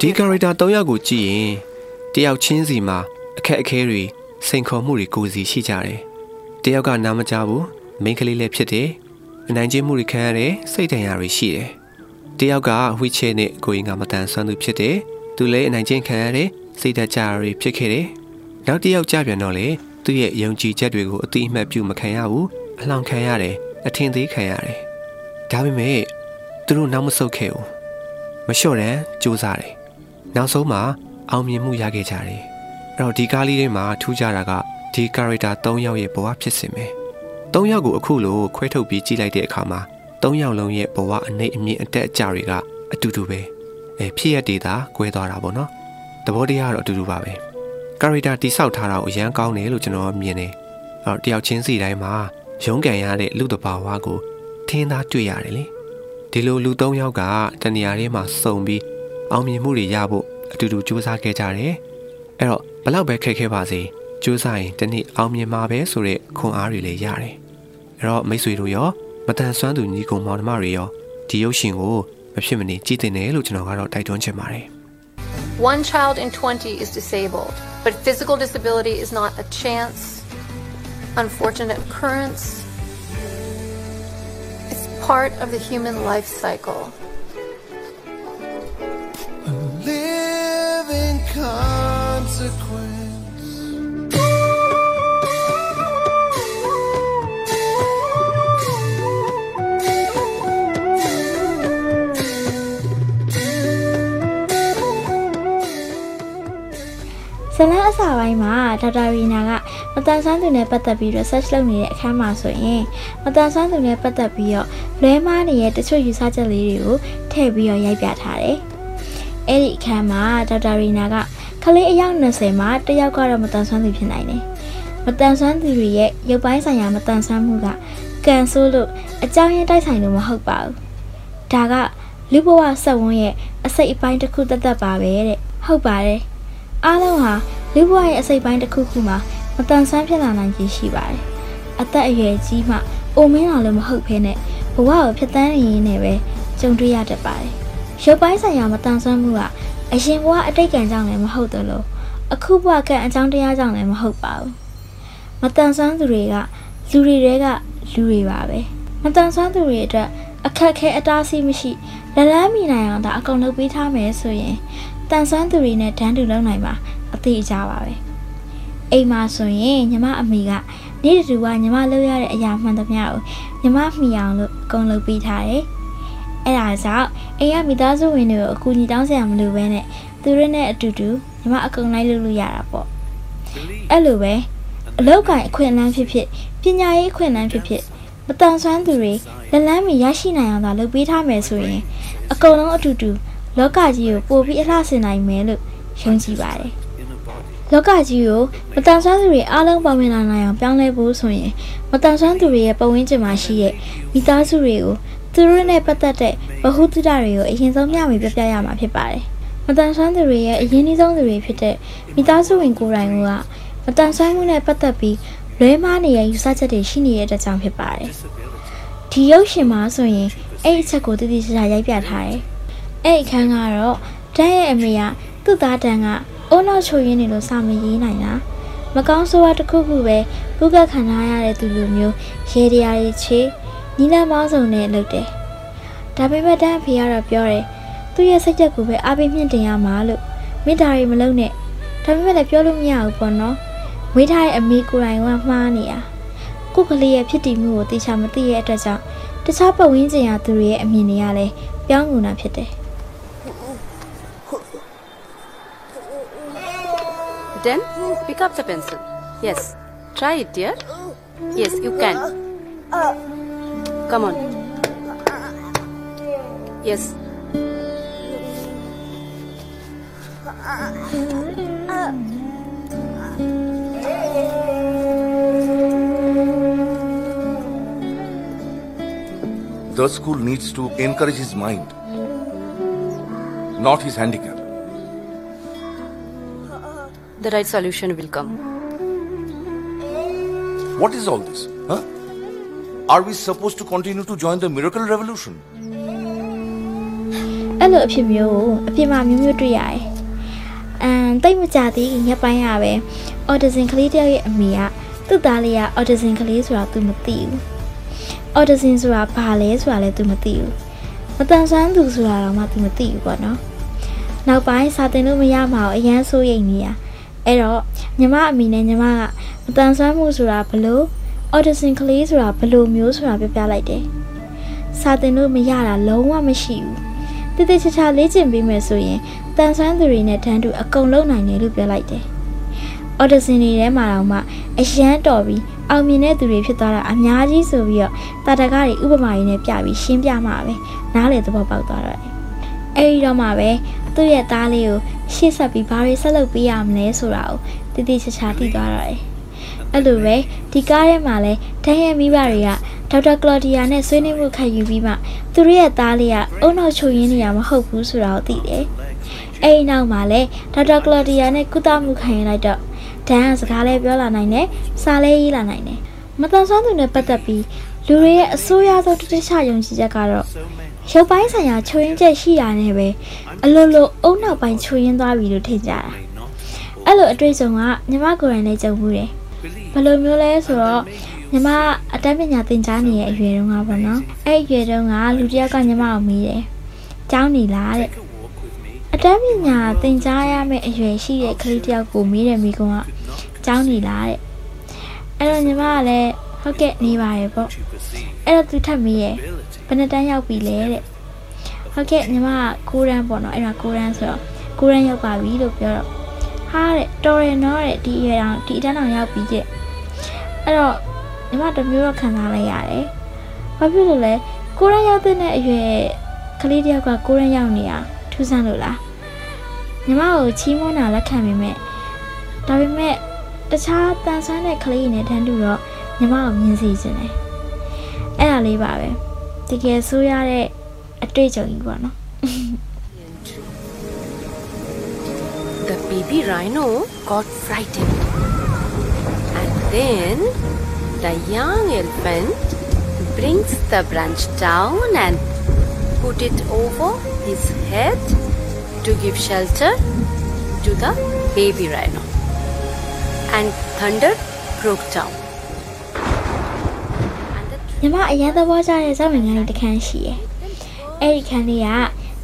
ဒီကာရက်တာ၃ယောက်ကိုကြည့်ရင်တယောက်ချင်းစီမှာအခက်အခဲတွေစိန်ခေါ်မှုတွေကိုယ်စီရှိကြတယ်တယောက်ကနားမကြဘူးမိန်းကလေးလည်းဖြစ်တယ်အနိုင်ကျင့်မှုတွေခံရတယ်စိတ်ဒဏ်ရာတွေရှိတယ်တယောက်ကဝီချဲနဲ့ကိုရင်ကမတန်ဆွမ်းသူဖြစ်တယ်သူလည်းအနိုင်ကျင့်ခံရတယ်စိတ်ဓာတ်ကြတွေဖြစ်ခဲ့တယ်နောက်တစ်ယောက်ကြပြန်တော့လေသူ့ရဲ့ယုံကြည်ချက်တွေကိုအတိအမှတ်ပြုမခံရဘူးအလောင်းခံရတယ်အထင်သေးခံရတယ်ဒါပေမဲ့သူတို့နောက်မဆုတ်ခဲ့ဘူးမလျှော့တမ်းစူးစမ်းတယ် နောက်ဆုံးမှာအောင်မြင်မှုရခဲ့ကြတယ်အဲ့တော့ဒီကားလေးထဲမှာထူးခြားတာကဒီ character 3ယောက်ရဲ့ဘဝဖြစ်စဉ်ပဲ3ယောက်ကိုအခုလိုခွဲထုတ်ပြီးကြည့်လိုက်တဲ့အခါမှာ3ယောက်လုံးရဲ့ဘဝအနှိမ့်အမြင့်အတက်အကျတွေကအတူတူပဲအဲဖြစ်ရတဲ့တာကွဲသွားတာပေါ့နော်သဘောတရားကတော့အတူတူပါပဲ character တိဆောက်ထားတာကိုအရန်ကောင်းတယ်လို့ကျွန်တော်မြင်တယ်အဲ့တော့တယောက်ချင်းစီတိုင်းမှာရုန်းကန်ရတဲ့လူတဘာဝကိုထင်းသားတွေ့ရတယ်လေဒီလိုလူ၃ယောက်ကတနေရာထဲမှာစုံပြီး အောင်မြင်မှုတွေရဖို့အတူတူစူးစမ်းခဲ့ကြတယ်အဲ့တော့ဘလောက်ပဲခက်ခဲပါစေစူးစမ်းရင်တနေ့အောင်မြင်မှာပဲဆိုတဲ့ခွန်အားတွေလည်းရတယ်အဲ့တော့မိတ်ဆွေတို့ရောမတန်ဆွမ်းသူညီကောင်မောင်နှမတွေရောဒီရုပ်ရှင်ကိုမဖြစ်မနေကြည့်တင်တယ်လို့ကျွန်တော်ကတော့တိုက်တွန်းချင်ပါတယ် One child in 20 is disabled, but physical disability is not a chance, unfortunate occurrence. It's part of the human life cycle. Living consequence. ဇလန်းအစာပိုင်းမှာဒေါက်တာရီနာကမတန်ဆန်းသူနဲ့ပတ်သက်ပြီး research လုပ်နေတဲ့အခန်းမှာဆိုရင်မတန်ဆန်းသူနဲ့ပတ်သက်ပြီးတော့လွဲမားနေတဲ့တချို့ယူဆချက်လေးတွေကိုထည့်ပြီးတော့ရိုက်ပြထားတယ်။ အဲ့ဒီအခန်းမှာဒေါက်တာရီနာကကလေးအယောက်20မှာတစ်ယောက်ကတော့မတန်ဆန်းသူဖြစ်နိုင်တယ်။မတန်ဆန်းသူတွေရဲ့ရုပ်ပိုင်းဆိုင်ရာမတန်ဆန်းမှုကကန်ဆိုးလို့အကြောင်းရင်းတိုက်ဆိုင်လို့မဟုတ်ပါဘူး။ဒါကလူဘဝဆက်ဝန်းရဲ့အစိတ်အပိုင်းတစ်ခုသက်သက်ပါပဲတဲ့။ဟုတ်ပါတယ်။အားလုံးဟာလူဘဝရဲ့အစိတ်ပိုင်းတစ်ခုခုမှာမတန်ဆန်းဖြစ်လာနိုင်ခြင်းရှိပါတယ်။အသက်အရွယ်ကြီးမှအိုမင်းလာလို့မဟုတ်ဘဲနဲ့ဘဝကိုဖျက်ဆီးနေရင်းနဲ့ပဲကြုံတွေ့ရတတ်ပါတယ်။ ရုပ်ပိုင်းဆိုင်ရာမတန်ဆန်းမှုကအရင်ဘဝအတိတ်ကံကြောင့်လည်းမဟုတ်သလိုအခုဘဝကအကြောင်းတရားကြောင့်လည်းမဟုတ်ပါဘူး။မတန်ဆန်းသူတွေကလူတွေတဲကလူတွေပါပဲ။မတန်ဆန်းသူတွေအတွက်အခက်အခဲအတားအဆီးမရှိလက်လန်းမိနိုင်အောင်ဒါအကုန်လုပ်ပေးထားမယ်ဆိုရင်တန်ဆွမ်းသူတွေနဲ့တန်းတူလုံနိုင်မှာအသေးအကြပါပဲအိမ်မှာဆိုရင်ညီမအမေကနေ့တူကညီမလုပ်ရတဲ့အရာမှန်သမျှကိုညီမမှီအောင်လို့အကုန်လုပ်ပေးထားတယ် အဲ့ဒါကြောင့်အိမ်ကမိသားစုဝင်တွေကိုအကူအညီတောင်းစရာမလိုဘဲနဲ့သူတို့နဲ့အတူတူညီမအကုန်လိုက်လုပ်လို့ရတာပေါ့အဲ့လိုပဲအလောက်ကန်အခွင့်အလမ်းဖြစ်ဖြစ်ပညာရေးအခွင့်အလမ်းဖြစ်ဖြစ်မတန်ဆွမ်းသူတွေလက်လန်းမီရရှိနိုင်အောင်သာလုပ်ပေးထားမယ်ဆိုရင်အကုန်လုံးအတူတူလောကကြီးကိုပို့ပြီးအလှဆင်နိုင်မယ်လို့ယုံကြည်ပါတယ်။လောကကြီးကိုမတန်ဆွမ်းသူတွေအားလုံးပါဝင်လာနိုင်အောင်ပြောင်းလဲဖို့ဆိုရင်မတန်ဆွမ်းသူတွေရဲ့ပတ်ဝန်းကျင်မှာရှိတဲ့မိသားစုတွေကို သူတို့နဲ့ပတ်သက်တဲ့ဗဟုသုတတွေကိုအရင်ဆုံးမျှဝေပြပြရမှာဖြစ်ပါတယ်။မတန်ဆွမ်းသူတွေရဲ့အရင်အဆုံးသူတွေဖြစ်တဲ့မိသားစုဝင်ကိုယ်တိုင်ကမတန်ဆွမ်းမှုနဲ့ပတ်သက်ပြီးလွဲမားနေတဲ့ယူဆချက်တွေရှိနေတဲ့အတွက်ကြောင့်ဖြစ်ပါတယ်။ဒီရုပ်ရှင်မှာဆိုရင်အဲ့ဒီအချက်ကိုတည်တည်ချာချာရိုက်ပြထားတယ်။အဲ့အခန်းကတော့တန်းရဲ့အမေကသူ့သားတန်းကအိုးနောက်ချိုရင်းနေလို့စာမရေးနိုင်တာမကောင်းဆိုးဝါးတစ်ခုခုပဲဘုကခံထားရတဲ့သူလိုမျိုးရေတရားရေးချေ နီလမောင်းစုံနဲ့လုပ်တယ်ဒါပေမဲ့တန်းအဖေကတော့ပြောတယ်သူ့ရဲ့စိတ်ချက်ကိုပဲအားပေးမြင့်တင်ရမှာလို့မိသားရီမလုံးနဲ့ဒါပေမဲ့လည်းပြောလို့မရဘူးပေါ့နော်ဝေးထားရဲ့အမေကိုယ်တိုင်ကမှားနေတာကိုယ်ကလေးရဲ့ဖြစ်တည်မှုကိုသိချာမသိရဲ့အတွက်ကြောင့်တခြားပတ်ဝန်းကျင်ရာသူတွေရဲ့အမြင်တွေကလည်းပြောင်းငုံတာဖြစ်တယ် Then pick up the pencil. Yes. Try it, dear. Yes, you can. Come on. Yes. The school needs to encourage his mind, not his handicap. The right solution will come. What is all this? Huh? Are we supposed to continue to join the miracle revolution? အဲ့လိုအဖြစ်မျိုးကိုအဖြစ်မှမျိုးမျိုးတွေ့ရတယ်။အမ်တိတ်မကြသေးခင်ရက်ပိုင်းရပဲအော်တဇင်ကလေးတယောက်ရဲ့အမေကသူ့သားလေးကအော်တဇင်ကလေးဆိုတာသူမသိဘူး။ autism ဆိုတာဘာလဲဆိုတာလည်း तू မသိဘူးမတန်ဆွမ်းသူဆိုတာတော့မှ तू မသိဘူးပေါ့နော်နောက်ပိုင်းစာသင်လို့မရမှာကိုအရန်စိုးရိမ်နေရအဲ့တော့ညီမအမိနဲ့ညီမကမတန်ဆွမ်းမှုဆိုတာဘလို့ autism ကလေးဆိုတာဘလို့မျိုးဆိုတာပြပြလိုက်တယ်စာသင်လို့မရတာလုံးဝမရှိဘူးတည်တည်ချာချာလေ့ကျင့်ပေးမယ်ဆိုရင်တန်ဆွမ်းသူတွေနဲ့တန်းတူအကုန်လုံးနိုင်တယ်လို့ပြောလိုက်တယ်။ audition တွေထဲမှာတော့မှအရန်တော်ပြီးအောင်မြင်တဲ့သူတွေဖြစ်သွားတာအများကြီးဆိုပြီးတော့တာတကားတွေဥပမာရင်းနဲ့ပြပြီးရှင်းပြမှာပဲနားလေသဘောပေါက်သွားတော့တယ်။အဲဒီတော့မှပဲသူ့ရဲ့သားလေးကိုရှေ့ဆက်ပြီးဘာတွေဆက်လုပ်ပေးရမလဲဆိုတာကိုတည်တည်ချာချာသိသွားတော့တယ်။ အဲ့လိုပဲဒီကားထဲမှာလဲတန်းရဲ့မိဘတွေကဒေါက်တာကလော်ဒီယာနဲ့ဆွေးနွေးမှုခံယူပြီးမှသူတို့ရဲ့သားလေးကအုံနောက်ချုပ်ရင်းနေရမဟုတ်ဘူးဆိုတာကိုသိတယ်။အဲဒီနောက်မှာလဲဒေါက်တာကလော်ဒီယာနဲ့ကုသမှုခံယူလိုက်တော့ဒန်ကစကားလေးပြောလာနိုင်တယ်။စာလေးရေးလာနိုင်တယ်။မတန်ဆွမ်းသူနဲ့ပတ်သက်ပြီးလူတွေရဲ့အဆိုးရဆုံးတတိချယုံကြည်ချက်ကတော့ရုပ်ပိုင်းဆိုင်ရာချိုးရင်းချက်ရှိတာနဲ့ပဲအလိုလိုအုံနောက်ပိုင်းချိုးရင်းသွားပြီလို့ထင်ကြတာ။အဲ့လိုအတွေ့အကြုံကညီမကိုယ်တိုင်လည်းကြုံမှုတယ်။ ဘယ်လိုမျိုးလဲဆိုတော့ညီမအတန်းပညာသင်ကြားနေတဲ့အရွယ်တုန်းကပေါ့နော်အဲ့အရွယ်တုန်းကလူတစ်ယောက်ကညီမကိုမေးတယ်။ကျောင်းနေလားတဲ့အတန်းပညာသင်ကြားရမယ့်အရွယ်ရှိတဲ့ကလေးတစ်ယောက်ကိုမေးတယ်မိကွန်းကကျောင်းနေလားတဲ့အဲ့တော့ညီမကလည်းဟုတ်ကဲ့နေပါရဲ့ပေါ့အဲ့တော့သူထပ်မေးရဲ့ဘယ်နှစ်တန်းရောက်ပြီလဲတဲ့ဟုတ်ကဲ့ညီမက9တန်းပေါ့နော်အဲ့ဒါ9တန်းဆိုတော့9တန်းရောက်ပါပြီလို့ပြောတော့ဟာတဲ့တော်ရနော်တဲ့ဒီအရွယ်အောင်ဒီအတန်းအောင်ရောက်ပြီတဲ့ အဲ့တော့ညီမတမျိုးတော့ခံစားလိုက်ရတယ်။ဘာဖြစ်လို့လဲကိုရမ်းရောက်တဲ့အရွယ်ကလေးတယောက်ကကိုရမ်းရောက်နေတာထူးဆန်းလို့လား။ညီမကိုချီးမွမ်းတာလက်ခံပေမဲ့ဒါပေမဲ့တခြားတန်ဆွမ်းတဲ့ကလေးတွေနဲ့တန်းတူတော့ညီမကိုမြင်စီခြင်းတယ်။အဲ့ဒါလေးပါပဲ။တကယ်ဆိုးရတဲ့အတွေ့အကြုံကြီးပေါ့နော်။ The baby rhino got frightened. And then the young elephant brings the branch down and put it over his head to give shelter to the baby rhino. And thunder broke down. And the ညီမအရင်သဘောကျတဲ့ဇာတ်ဝင်ခန်းလေးတစ်ခန်းရှိရဲ့။အဲ့ဒီခန်းလေးက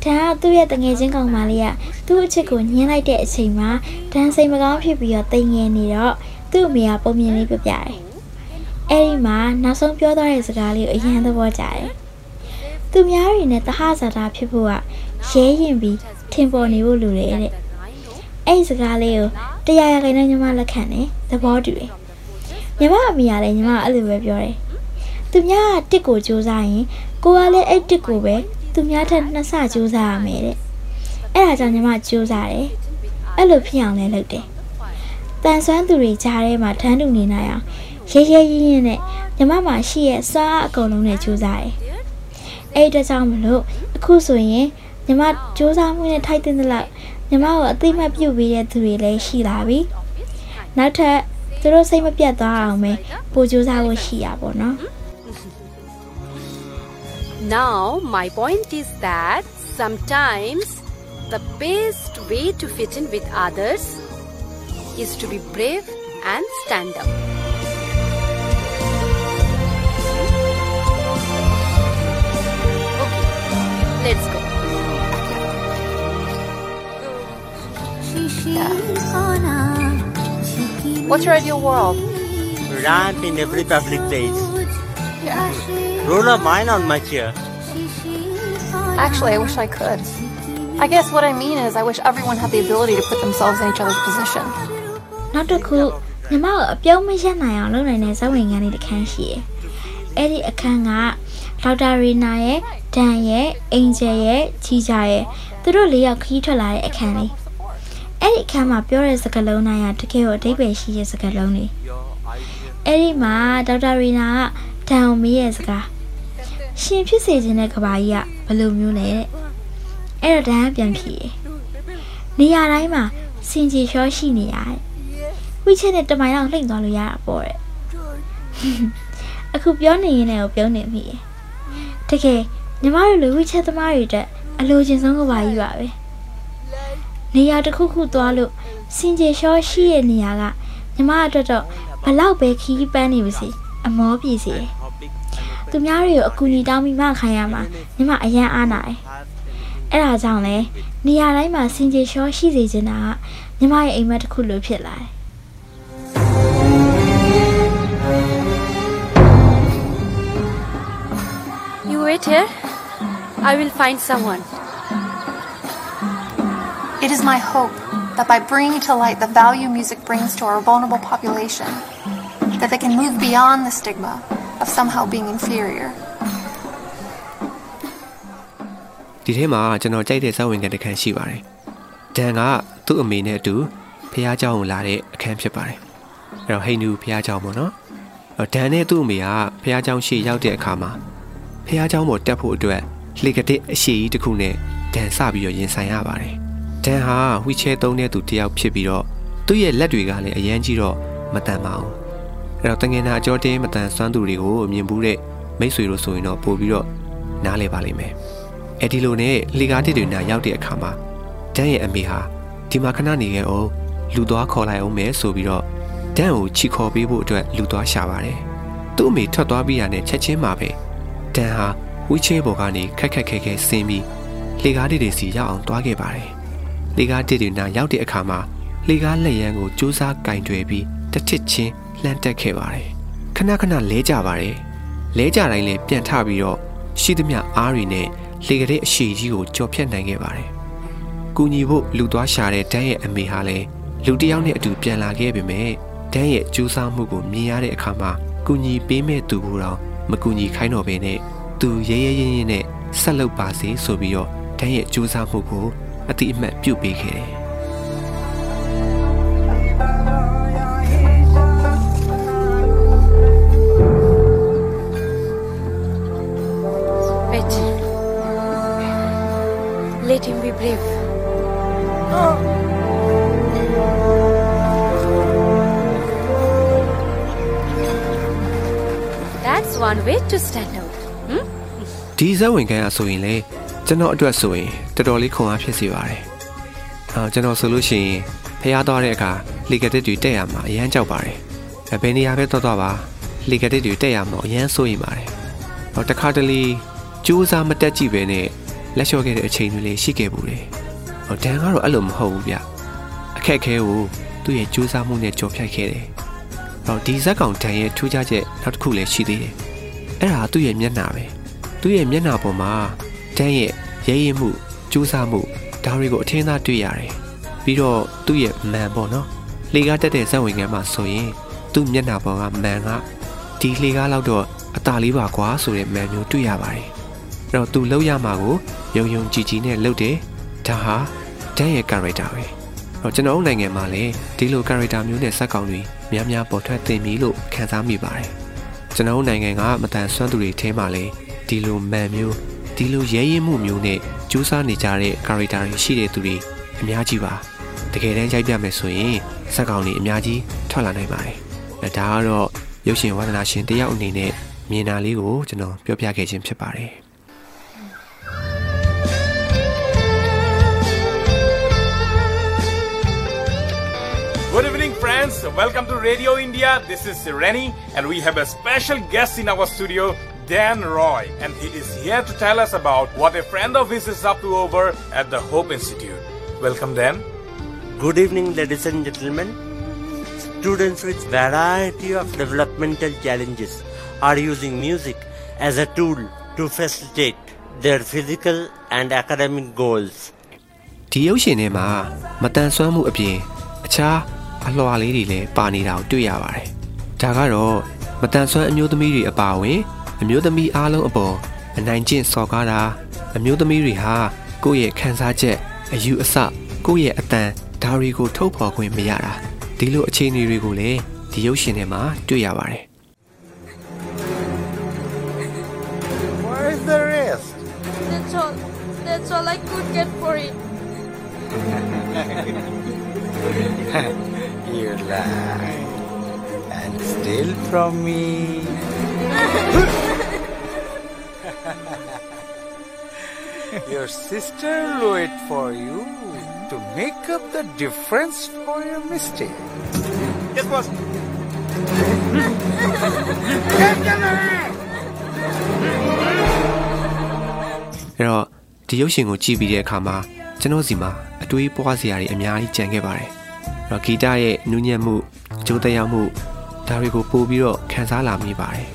ဒန်ကသူ့ရဲ့တငယ်ချင်းကောင်မလေးကသူ့အချစ်ကိုညှင်းလိုက်တဲ့အချိန်မှာဒန်စိတ်မကောင်းဖြစ်ပြီးတော့တိမ်ငယ်နေတော့ သူ့အမေကပုံမြင်လေးပြပြတယ်။အဲ့ဒီမှာနောက်ဆုံးပြောသွားတဲ့စကားလေးကိုအရင်သဘောကျတယ်။သူများတွေနဲ့တဟဇာတာဖြစ်ဖို့ကရဲရင်ပြီးထင်ပေါ်နေဖို့လိုတယ်တဲ့။အဲ့ဒီစကားလေးကိုတရားရခိုင်နဲ့ညီမလက်ခံတယ်သဘောတူတယ်။ညီမအမေကလည်းညီမအဲ့လိုပဲပြောတယ်။သူများကတစ်ကိုစူးစမ်းရင်ကိုကလည်းအဲ့တစ်ကိုပဲသူများထက်နှစ်ဆစူးစမ်းရမယ်တဲ့။အဲ့ဒါကြောင့်ညီမစူးစမ်းတယ်။အဲ့လိုဖြစ်အောင်လည်းလုပ်တယ်။ တန်ဆွမ်းသူတွေကြားထဲမှာထမ်းတူနေနိုင်အောင်ရဲရဲရင်းရင်းနဲ့ညီမမှာရှိရဲ့စွမ်းအားအကုန်လုံးနဲ့စူးစမ်းတယ်။အဲ့ဒီအတွက်ကြောင့်မလို့အခုဆိုရင်ညီမစူးစမ်းမှုနဲ့ထိုက်တဲ့လောက်ညီမကိုအသိမှတ်ပြုပေးတဲ့သူတွေလည်းရှိလာပြီ။နောက်ထပ်သူတို့စိတ်မပြတ်သွားအောင်ပဲပိုစူးစမ်းဖို့ရှိရပါတော့။ Now, my point is that sometimes the best way to fit in with others is to be brave and stand up. Okay, let's go. What's right in your ideal world? Ramp in every public place. Roll a mine on my chair. Actually, I wish I could. I guess what I mean is, I wish everyone had the ability to put themselves in each other's position. နောက်တစ်ခုညီမကိုအပြုံးမရက်နိုင်အောင်လုပ်နိုင်တဲ့ဇာဝင်ခန်းလေးတစ်ခန်းရှိတယ်။အဲ့ဒီအခန်းကဒေါက်တာရီနာရဲ့ဒန်ရဲ့အင်ဂျယ်ရဲ့ချီချာရဲ့သူတို့လေးယောက်ခရီးထွက်လာတဲ့အခန်းလေး။အဲ့ဒီအခန်းမှာပြောတဲ့စကားလုံးတိုင်းကတကယ်ကိုအဓိပ္ပာယ်ရှိတဲ့စကားလုံးတွေ။အဲ့ဒီမှာဒေါက်တာရီနာကဒန်ကိုမေးရဲ့စကားရှင်ဖြစ်စေခြင်းတဲ့ကဘာကြီးကဘယ်လိုမျိုးလဲတဲ့။အဲ့တော့ဒန်ကပြန်ဖြေတယ်။နေရာတိုင်းမှာစင်ကြီးရှောရှိနေရတယ် ဝိချက်နဲ့တမိုင်လောက်လှိမ့်သွားလို့ရတာပေါ့တဲ့အခုပြောနေရင်လည်းပြုံးနေမိရယ်တကယ်ညီမတို့လူဝိချက်သမားတွေတက်အလိုချင်ဆုံးကပါကြီးပါပဲနေရာတစ်ခုခုသွားလို့စင်ကြေရှောရှိရဲ့နေရာကညီမအတွက်တော့ဘလောက်ပဲခီးပန်းနေပါစေအမောပြေစီရယ်သူများတွေကိုအကူအညီတောင်းပြီးမှခံရမှာညီမအရန်အားနာတယ်အဲ့ဒါကြောင့်လဲနေရာတိုင်းမှာစင်ကြေလျှောရှိစေချင်တာကညီမရဲ့အိမ်မက်တစ်ခုလိုဖြစ်လာတယ် You wait here. I will find someone. It is my hope that by bringing to light the value music brings to our vulnerable population, that they can move beyond the stigma of somehow being inferior. ဒီထဲမှာကျွန်တော်ကြိုက်တဲ့ဇာတ်ဝင်ကတစ်ခန်းရှိပါတယ်။ဒန်ကသူ့အမေနဲ့အတူဖះเจ้าကိုလာတဲ့အခန်းဖြစ်ပါတယ်။အဲ့တော့ဟိန္ဒူဖះเจ้าပေါ့နော်။အဲ့တော့ဒန်နဲ့သူ့အမေကဖះเจ้าရှေ့ရောက်တဲ့အခါမှာ ဖះเจ้าပေါ်တက်ဖို့အတွက်လှေကတစ်အရှိကြီးတစ်ခုနဲ့ဒန်စပြီးတော့ရင်ဆိုင်ရပါတယ်။ဒန်ဟာဝီချဲသုံးတဲ့သူတစ်ယောက်ဖြစ်ပြီးတော့သူ့ရဲ့လက်တွေကလည်းအရန်ကြီးတော့မတန်ပါဘူး။အဲ့တော့တငယ်နာအကျော်တင်းမတန်စွမ်းသူတွေကိုမြင်ဘူးတဲ့မိတ်ဆွေတို့ဆိုရင်တော့ပို့ပြီးတော့နားလဲပါလိမ့်မယ်။ အဲ့ဒီလိုနဲ့လေကားတစ်တွေနာရောက်တဲ့အခါမှာဒန်ရဲ့အမေဟာဒီမှာခဏနေခဲ့အောင်လူသွားခေါ်လိုက်အောင်မယ်ဆိုပြီးတော့ဒန်ကိုချီခေါ်ပေးဖို့အတွက်လူသွားရှာပါတယ်။သူ့အမေထွက်သွားပြီးရတဲ့ချက်ချင်းမှာပဲ ဒန်ဟာဝီချဲဘော်ကနေခက်ခက်ခဲခဲဆင်းပြီးလေကားတစ်တွေစီရောက်အောင်သွားခဲ့ပါတယ်။လေကားတစ်တွေနာရောက်တဲ့အခါမှာလေကားလက်ရန်ကိုစူးစမ်းကင်တွယ်ပြီးတစ်ထစ်ချင်းလှမ်းတက်ခဲ့ပါတယ်။ခဏခဏလဲကြပါတယ်။လဲကြတိုင်းလည်းပြန်ထပြီးတော့ရှိသမျှအားတွေနဲ့လေကလေးအရှိကြီးကိုကြော်ဖြတ်နိုင်ခဲ့ပါတယ်။ကူညီဖို့လူသွားရှာတဲ့ဒန်းရဲ့အမေဟာလည်းလူတစ်ယောက်နဲ့အတူပြန်လာခဲ့ပေမဲ့ဒန်းရဲ့ကြိုးစားမှုကိုမြင်ရတဲ့အခါမှာကူညီပေးမဲ့သူကိုတော့ မကူညီခိုင်းတော့ဘဲနဲ့သူရဲရဲရင်းရင်းနဲ့ဆက်လုပ်ပါစေဆိုပြီးတော့ဒန်းရဲ့ကြိုးစားမှုကိုအတိအမှတ်ပြုတ်ပေးခဲ့တယ်။ Wait. Let him be brave. That's one way to stand out. Hmm? ဒီဇက်ဝင်ခန်းအဆိုရင်လေကျွန်တော်အတွက်ဆိုရင်တော်တော်လေးခွန်အားဖြစ်စေပါတယ်။အော်ကျွန်တော်ဆိုလို့ရှိရင်ဖျားသွားတဲ့အခါလီကတစ်တွေတက်ရမှာအရန်ကြောက်ပါတယ်။ဘယ်နေရာပဲသွားသွားပါလီကတစ်တွေတက်ရမှာအရန်စိုးရိမ်ပါတယ်။ဟောတခါတလေကြိုးစားမတက်ကြည့်ပဲနဲ့လက်လျှော့ခဲ့တဲ့အချိန်တွေလေးရှိခဲ့ဘူးလေ။ဟောဒန်ကတော့အဲ့လိုမဟုတ်ဘူးဗျ။အခက်အခဲကိုသူ့ရဲ့ကြိုးစားမှုနဲ့ကြော်ဖြတ်ခဲ့တယ်။ဟောဒီဇက်ကောင်ဒန်ရဲ့ထူးခြားချက်နောက်တစ်ခုလည်းရှိသေးတယ်။ အဲ့ဒါသူ့ရဲ့မျက်နှာပဲ။သူ့ရဲ့မျက်နှာပေါ်မှာတန်းရဲ့ရဲရဲမှုကြိုးစားမှုဒါတွေကိုအထင်းသားတွေ့ရတယ်။ပြီးတော့သူ့ရဲ့မန်ပေါ့နော်။လေကားတက်တဲ့ဇက်ဝင်ကမ်းမှာဆိုရင်သူ့မျက်နှာပေါ်ကမန်ကဒီလေကားလောက်တော့အตาလေးပါကွာဆိုတဲ့မန်မျိုးတွေ့ရပါတယ်။အဲ့တော့သူလှုပ်ရမှာကိုယုံယုံကြည်ကြည်နဲ့လှုပ်တယ်။ဒါဟာတန်းရဲ့ character ပဲ။တော့ကျွန်တော်တို့နိုင်ငံမှာလည်းဒီလို character မျိုးနဲ့ဇက်ကောင်တွေများများပေါ်ထွက်သင်ပြီလို့ခံစားမိပါတယ်။ ကျွန်တော်တို့နိုင်ငံကမတန်ဆွမ်းသူတွေထဲမှာလည်းဒီလိုမန်မျိုးဒီလိုရဲရဲမှုမျိုးနဲ့ကြိုးစားနေကြတဲ့ character တွေရှိတဲ့သူတွေအများကြီးပါတကယ်တမ်းကြိုက်ပြမယ်ဆိုရင်စက်ကောင်တွေအများကြီးထွက်လာနိုင်ပါတယ်အဲဒါကတော့ရုပ်ရှင်ဝါသနာရှင်တယောက်အနေနဲ့မြင်တာလေးကိုကျွန်တော်ပြောပြခဲ့ခြင်းဖြစ်ပါတယ် friends. Welcome to Radio India. This is Rennie, and we have a special guest in our studio, Dan Roy. And he is here to tell us about what a friend of his is up to over at the Hope Institute. Welcome, Dan. Good evening, ladies and gentlemen. Students with variety of developmental challenges are using music as a tool to facilitate their physical and academic goals. ဒီရုပ်ရှင်ထဲမှာမတန်ဆွမ်းမှုအပြင်အခြား အလှော်လေးတွေလည်းပါနေတာကိုတွေ့ရပါတယ်ဒါကတော့မတန်ဆွမ်းအမျိုးသမီးတွေအပါအဝင်အမျိုးသမီးအားလုံးအပေါ်အနိုင်ကျင့်စော်ကားတာအမျိုးသမီးတွေဟာကိုယ့်ရဲ့ခံစားချက်အယူအဆကိုယ့်ရဲ့အတန်ဒါတွေကိုထုတ်ဖော်ခွင့်မရတာဒီလိုအခြေအနေတွေကိုလည်းဒီရုပ်ရှင်ထဲမှာတွေ့ရပါတယ် Where's the rest? That's all That's all I could get for it You lie. And steal from me. your sister will wait for you to make up the difference for your mistake. Yes, boss. အဲ့တော့ဒီရုပ်ရှင်ကိုကြည့်ပြီးတဲ့အခါမှာကျွန်တော်စီမှာအတွေးပွားစရာတွေအများကြီးကြံခဲ့ပါတယ်အဲ့ တော့ဂီတရဲ့နူးညံ့မှုအကျိုးသက်ရောက်မှုဒါတွေကိုပို့ပြီးတော့ခန်းစားလာမိပါတယ်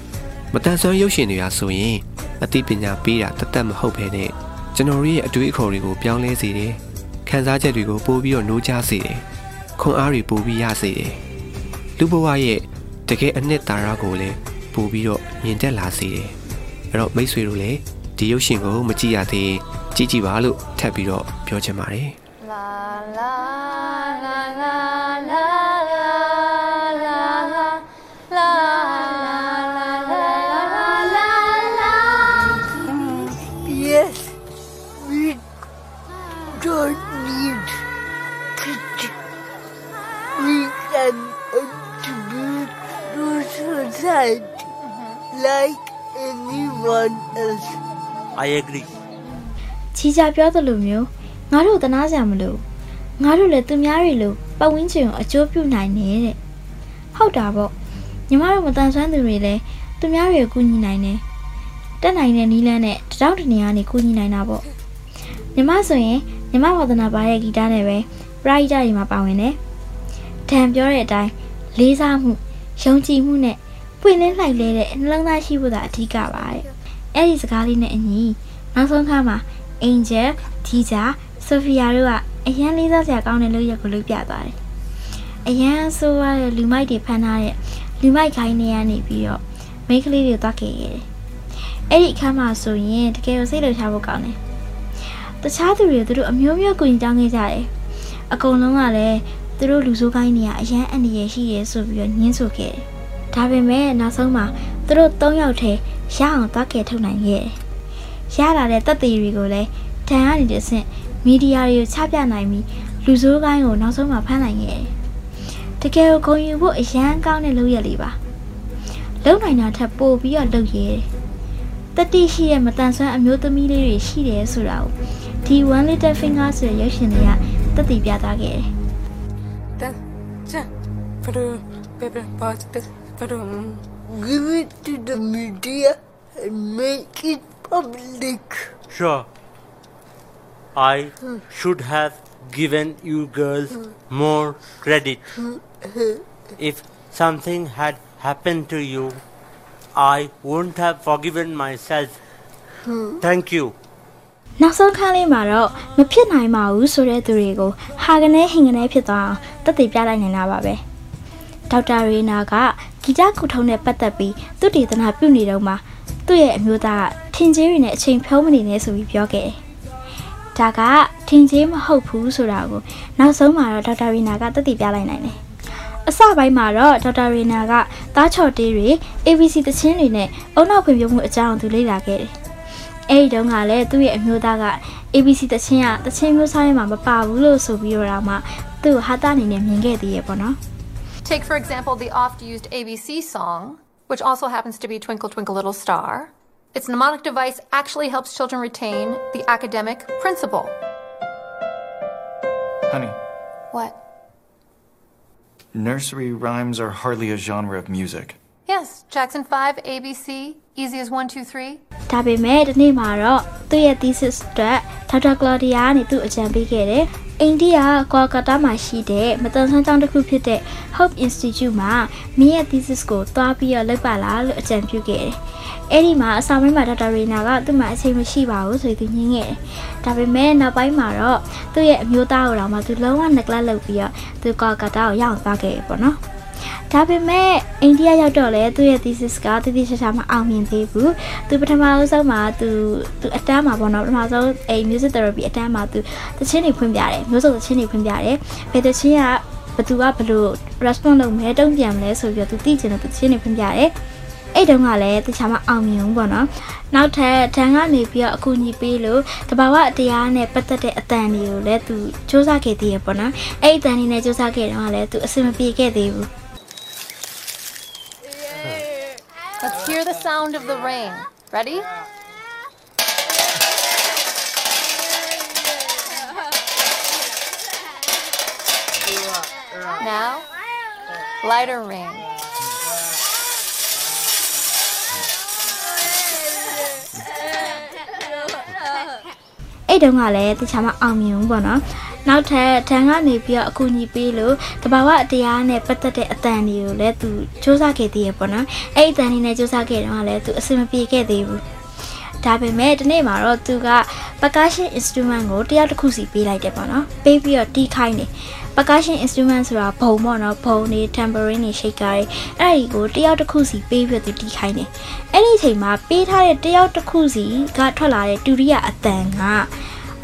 မတန်ဆွမ်းရုပ်ရှင်တွေကဆိုရင်အသိပညာပေးတာတသက်မဟုတ်ဘဲနဲ့ကျွန်တော်တို့ရဲ့အတွေးအခေါ်တွေကိုပြောင်းလဲစေတယ်ခံစားချက်တွေကိုပို့ပြီးတော့နှိုးချစေတယ်ခွန်အားတွေပို့ပြီးရစေတယ်လူဘဝရဲ့တကယ်အနှစ်သာရကိုလည်းပို့ပြီးတော့မြင်တက်လာစေတယ်အဲ့တော့မိတ်ဆွေတို့လည်းဒီရုပ်ရှင်ကိုမကြည့်ရသေးရင်ကြည့်ကြည့်ပါလို့ထပ်ပြီးတော့ပြောချင်ပါတယ် La la Yes, we don't need to do. We can contribute to society like anyone else. I agree. ချီချာပြောသလိုမျိုးငါတို့တနာစရာမလို ငါတို့လည်းသူများတွေလိုပတ်ဝန်းကျင်ကိုအကျိုးပြုနိုင်နေတဲ့ဟုတ်တာပေါ့ညီမတို့မတန်ဆွမ်းသူတွေလည်းသူများတွေကိုကူညီနိုင်တယ်တက်နိုင်တဲ့နီးလန်းနဲ့တတောက်တနေရာနေကူညီနိုင်တာပေါ့ညီမဆိုရင်ညီမဝါသနာပါရဲ့ဂီတနဲ့ပဲပရိုက်တာတွေမှာပါဝင်တယ်တန်ပြောတဲ့အတိုင်းလေးစားမှုယုံကြည်မှုနဲ့ပွင့်လင်းလှိုက်လဲတဲ့နှလုံးသားရှိဖို့သာအဓိကပါတဲ့အဲ့ဒီစကားလေးနဲ့အညီနောက်ဆုံးခါမှာ Angel, Tija, Sophia တို့က အရန်လေးစားစရာကောင်းတဲ့လုပ်ရက်ကိုလုပ်ပြသွားတယ်။အရန်ဆိုးရတဲ့လူမိုက်တွေဖမ်းထားတဲ့လူမိုက်ခိုင်းနေရနေပြီးတော့မိန်းကလေးတွေသွားခဲ့ရတယ်။အဲ့ဒီအခါမှာဆိုရင်တကယ်ကိုစိတ်လှုပ်ရှားဖို့ကောင်းတယ်။တခြားသူတွေသူတို့အမျိုးမျိုးကိုကြောင်းခဲ့ကြတယ်။အကုန်လုံးကလည်းသူတို့လူဆိုးကိုင်းနေရအရန်အန္တရာယ်ရှိရဲဆိုပြီးတော့ညှင်းဆိုခဲ့တယ်။ဒါပေမဲ့နောက်ဆုံးမှာသူတို့၃ယောက်ထဲရအောင်သွားခဲ့ထုတ်နိုင်ခဲ့တယ်။ရလာတဲ့တပ်သေးတွေကိုလည်းတန်ကနေတစ်ဆင့် မီဒီယာတွေကိုချပြနိုင်ပြီးလူဆိုးကိုင်းကိုနောက်ဆုံးမှဖမ်းနိုင်ခဲ့တယ်။တကယ်ကိုဂုဏ်ယူဖို့အရန်ကောင်းတဲ့လုပ်ရလေးပါ။လုံနိုင်တာထက်ပိုပြီးတော့လုပ်ရဲတယ်။တတိရှိရဲ့မတန်ဆွမ်းအမျိုးသမီးလေးတွေရှိတယ်ဆိုတာကိုဒီ One Little Finger ဆိုတဲ့ရုပ်ရှင်တွေကတတိပြသခဲ့တယ်။ Give it to the media and make it public. Sure. I should have given you girls more credit. If something had happened to you, I wouldn't have forgiven myself. Thank you. နောက်ဆုံးခန်းလေးမှာတော့မဖြစ်နိုင်ပါဘူးဆိုတဲ့သူတွေကိုဟာကနေဟင်ကနေဖြစ်သွားအောင်တက်တည်ပြလိုက်နေတာပါပဲဒေါက်တာရေနာကဂီတကုထုံးနဲ့ပတ်သက်ပြီးသူတည်တနာပြုနေတော့မှသူ့ရဲ့အမျိုးသားကထင်ကြီးတွေနဲ့အချိန်ဖြုံးမနေနဲ့ဆိုပြီးပြောခဲ့တယ် ဒါကထင်ကြီးမဟုတ်ဘူးဆိုတာကိုနောက်ဆုံးမှာတော့ဒေါက်တာရေနာကတက်တည်ပြလိုက်နိုင်တယ်အစပိုင်းမှာတော့ဒေါက်တာရေနာကသားချော်တေးတွေ ABC သချင်းတွေနဲ့အုံနောက်ဖွံ့ဖြိုးမှုအကြောင်းသူလေ့လာခဲ့တယ်အဲ့ဒီတုန်းကလည်းသူ့ရဲ့အမျိုးသားက ABC တချင်းကတချင်းမျိုးစားရဲမှာမပါဘူးလို့ဆိုပြီးတော့မှသူ့ကိုဟာတာအနေနဲ့မြင်ခဲ့သေးရဲ့ပေါ့နော် Take, for example, the oft used ABC song, which also happens to be Twinkle Twinkle Little Star. Its mnemonic device actually helps children retain the academic principle. Honey, What? nursery rhymes are hardly a genre of music. Yes, Jackson 5, ABC, easy as 1, 2, 3. ဒါပေမဲ့ဒီနေ့မှာတော့သူ့ရဲ့ thesis အတွက်ဒေါက်တာကလော်ဒီယာကနေသူ့အကြံပေးခဲ့တယ်။ အိန္ဒိယကွာကာတာမှာရှိတဲ့မတန်ဆန်းကျောင်းတစ်ခုဖြစ်တဲ့ Hope Institute မှာမင်းရဲ့ thesis ကိုတွားပြီးတော့လုပ်ပါလားလို့အကြံပြုခဲ့တယ်။အဲ့ဒီမှာအစာပိုင်းမှာဒေါက်တာရီနာကသူ့မှာအချိန်မရှိပါဘူးဆိုပြီးသူညင်းခဲ့တယ်။ဒါပေမဲ့နောက်ပိုင်းမှာတော့သူ့ရဲ့အမျိုးသားကိုတော့မှသူလုံးဝ neglect လုပ်ပြီးတော့သူကွာကာတာကိုရောက်သွားခဲ့ပြီပေါ့နော်။ ဒါပေမဲ့အိန္ဒိယရောက်တော့လေသူ့ရဲ့ thesis ကတတိချာချာမအောင်မြင်သေးဘူးသူပထမဆုံးမှာသူသူအတန်းမှာပေါ့နော်ပထမဆုံးအဲ music therapy အတန်းမှာသူတချင်းတွေဖွင့်ပြတယ်မျိုးစုံတချင်းတွေဖွင့်ပြတယ်ဘယ်တချင်းကဘသူကဘလို့ response လုပ်မဲတုံ့ပြန်မလဲဆိုပြီးတော့သူသိချင်တဲ့သူတချင်းတွေဖွင့်ပြတယ်အဲ့တုန်းကလည်းတခြားမအောင်မြင်ဘူးပေါ့နော်နောက်ထပ်တန်ကနေပြီးတော့အကူအညီပေးလို့တဘာဝတရားနဲ့ပတ်သက်တဲ့အတန်တွေကိုလည်းသူစူးစမ်းခဲ့သေးရပေါ့နော်အဲ့ဒီအတန်တွေနဲ့စူးစမ်းခဲ့တော့လည်းသူအဆင်မပြေခဲ့သေးဘူး Let's hear the sound of the rain. Ready? Now, lighter rain. Hey, don't worry. This time I'm on you, နော်နောက်ထပ်ထန်ကနေပြီးတော့အကူအညီပေးလို့တဘာဝတရားနဲ့ပတ်သက်တဲ့အတန်တွေကိုလည်းသူစူးစမ်းခဲ့သေးရပေါ့နော်အဲ့ဒီအတန်တွေနဲ့စူးစမ်းခဲ့တော့လည်းသူအဆင်မပြေခဲ့သေးဘူးဒါပေမဲ့ဒီနေ့မှာတော့သူက percussion instrument ကိုတယောက်တစ်ခုစီပေးလိုက်တယ်ပေါ့နော်ပေးပြီးတော့တီးခိုင်းတယ် percussion instrument ဆိုတာဘုံပေါ့နော်ဘုံနေ tambourine နေ shaker တွေအဲ့ဒီကိုတယောက်တစ်ခုစီပေးပြီးတော့သူတီးခိုင်းတယ်အဲ့ဒီအချိန်မှာပေးထားတဲ့တယောက်တစ်ခုစီကထွက်လာတဲ့ဒုတိယအတန်က